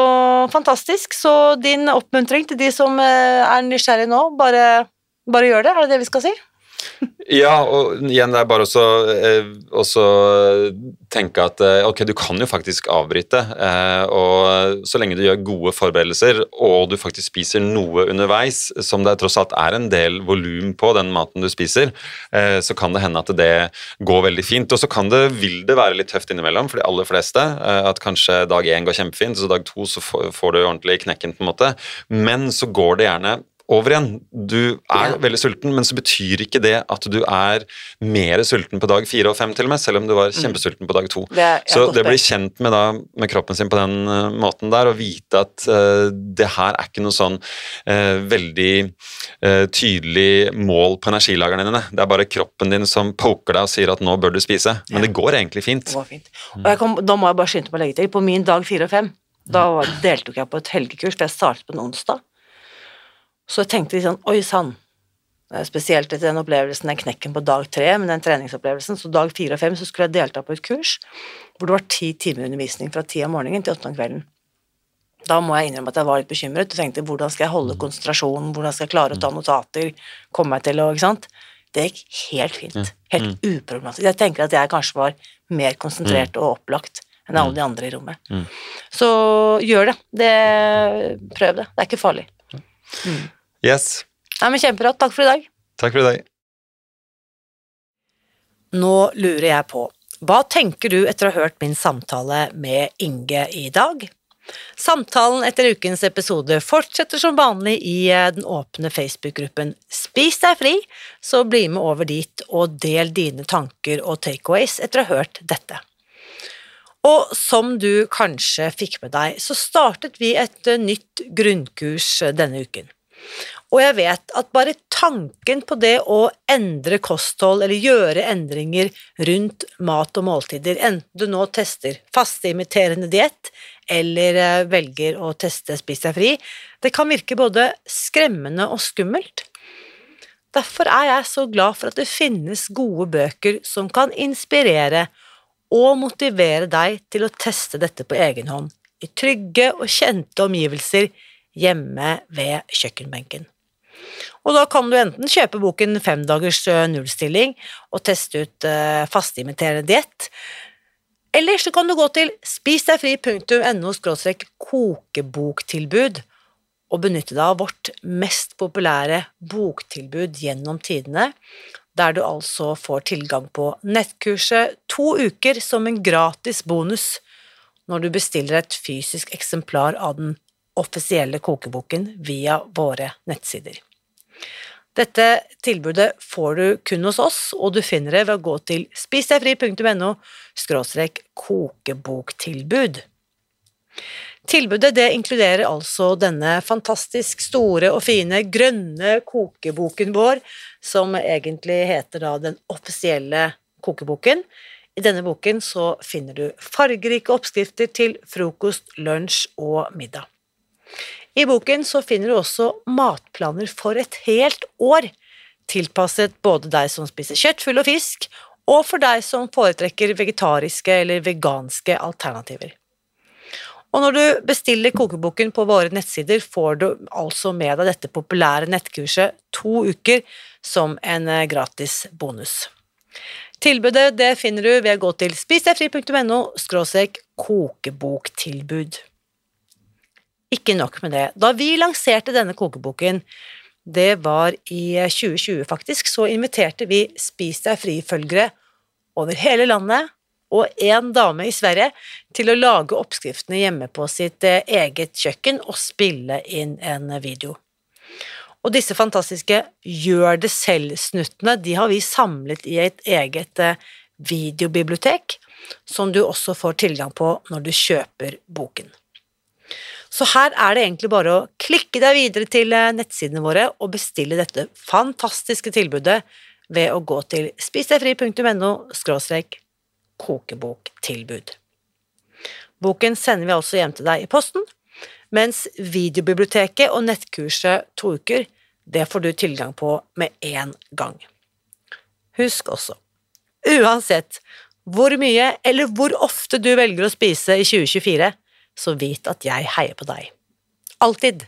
fantastisk. Så din oppmuntring til de som eh, er nysgjerrige nå, bare, bare gjør det, er det det vi skal si? Ja, og igjen, det er bare også, eh, også tenke at eh, ok, du kan jo faktisk avbryte. Eh, og så lenge du gjør gode forberedelser, og du faktisk spiser noe underveis, som det tross alt er en del volum på den maten du spiser, eh, så kan det hende at det går veldig fint. Og så kan det, vil det være litt tøft innimellom for de aller fleste. Eh, at kanskje dag én går kjempefint, så dag to så får du ordentlig knekken, på en måte. Men så går det gjerne over igjen. Du er ja. veldig sulten, men så betyr ikke det at du er mer sulten på dag fire og fem, til og med, selv om du var mm. kjempesulten på dag to. Det er, så det å bli kjent med, da, med, kroppen sin på den uh, måten der, og vite at uh, det her er ikke noe sånn uh, veldig tydelig mål på energilagrene dine. Det er bare kroppen din som poker deg og sier at nå bør du spise. Men ja. det går egentlig fint. Det går fint. Og kom, da må jeg bare skynde meg å legge til, på min dag fire og fem, da deltok jeg på et helgekurs, for jeg startet på en onsdag. Så jeg tenkte litt sånn Oi sann. Spesielt etter den opplevelsen, den knekken på dag tre, men den treningsopplevelsen. Så dag fire og fem så skulle jeg delta på et kurs hvor det var ti timer undervisning fra ti om morgenen til åtte om kvelden. Da må jeg innrømme at jeg var litt bekymret og tenkte hvordan skal jeg holde konsentrasjonen, hvordan skal jeg klare å ta notater, komme meg til å Ikke sant. Det gikk helt fint. Helt mm. uproblematisk. Jeg tenker at jeg kanskje var mer konsentrert mm. og opplagt enn alle mm. de andre i rommet. Så gjør det. det. Prøv det. Det er ikke farlig. Mm. Yes. Nei, men Kjempebra. Takk for i dag. Takk for i dag. Nå lurer jeg på, hva tenker du etter å ha hørt min samtale med Inge i dag? Samtalen etter ukens episode fortsetter som vanlig i eh, den åpne Facebook-gruppen Spis deg fri, så bli med over dit og del dine tanker og takeaways etter å ha hørt dette. Og som du kanskje fikk med deg, så startet vi et eh, nytt grunnkurs eh, denne uken. Og jeg vet at bare tanken på det å endre kosthold eller gjøre endringer rundt mat og måltider, enten du nå tester fasteimiterende diett eller eh, velger å teste Spis deg fri, det kan virke både skremmende og skummelt. Derfor er jeg så glad for at det finnes gode bøker som kan inspirere og motivere deg til å teste dette på egen hånd, i trygge og kjente omgivelser hjemme ved kjøkkenbenken. Og da kan du enten kjøpe boken Femdagers dagers nullstilling og teste ut uh, fasteimiterende diett, eller så kan du gå til spisdegfri.no kokeboktilbud og benytte deg av vårt mest populære boktilbud gjennom tidene, der du altså får tilgang på nettkurset to uker som en gratis bonus når du bestiller et fysisk eksemplar av den offisielle kokeboken via våre nettsider. Dette tilbudet får du kun hos oss, og du finner det ved å gå til spisdegfri.no kokeboktilbud. Tilbudet det inkluderer altså denne fantastisk store og fine grønne kokeboken vår, som egentlig heter da Den offisielle kokeboken. I denne boken så finner du fargerike oppskrifter til frokost, lunsj og middag. I boken så finner du også matplaner for et helt år, tilpasset både deg som spiser kjøtt, fugl og fisk, og for deg som foretrekker vegetariske eller veganske alternativer. Og når du bestiller kokeboken på våre nettsider, får du altså med deg dette populære nettkurset to uker som en eh, gratis bonus. Tilbudet det finner du ved å gå til spisdegfri.no kokeboktilbud. Ikke nok med det. Da vi lanserte denne kokeboken, det var i 2020 faktisk, så inviterte vi Spis deg fri-følgere over hele landet og en dame i Sverige til å lage oppskriftene hjemme på sitt eh, eget kjøkken og spille inn en video. Og disse fantastiske gjør det selv-snuttene de har vi samlet i et eget eh, videobibliotek, som du også får tilgang på når du kjøper boken. Så her er det egentlig bare å klikke deg videre til eh, nettsidene våre og bestille dette fantastiske tilbudet ved å gå til spisdegfri.no kokeboktilbud. Boken sender vi altså hjem til deg i posten, mens videobiblioteket og nettkurset to uker, det får du tilgang på med én gang. Husk også, uansett hvor mye eller hvor ofte du velger å spise i 2024, så vit at jeg heier på deg. Alltid.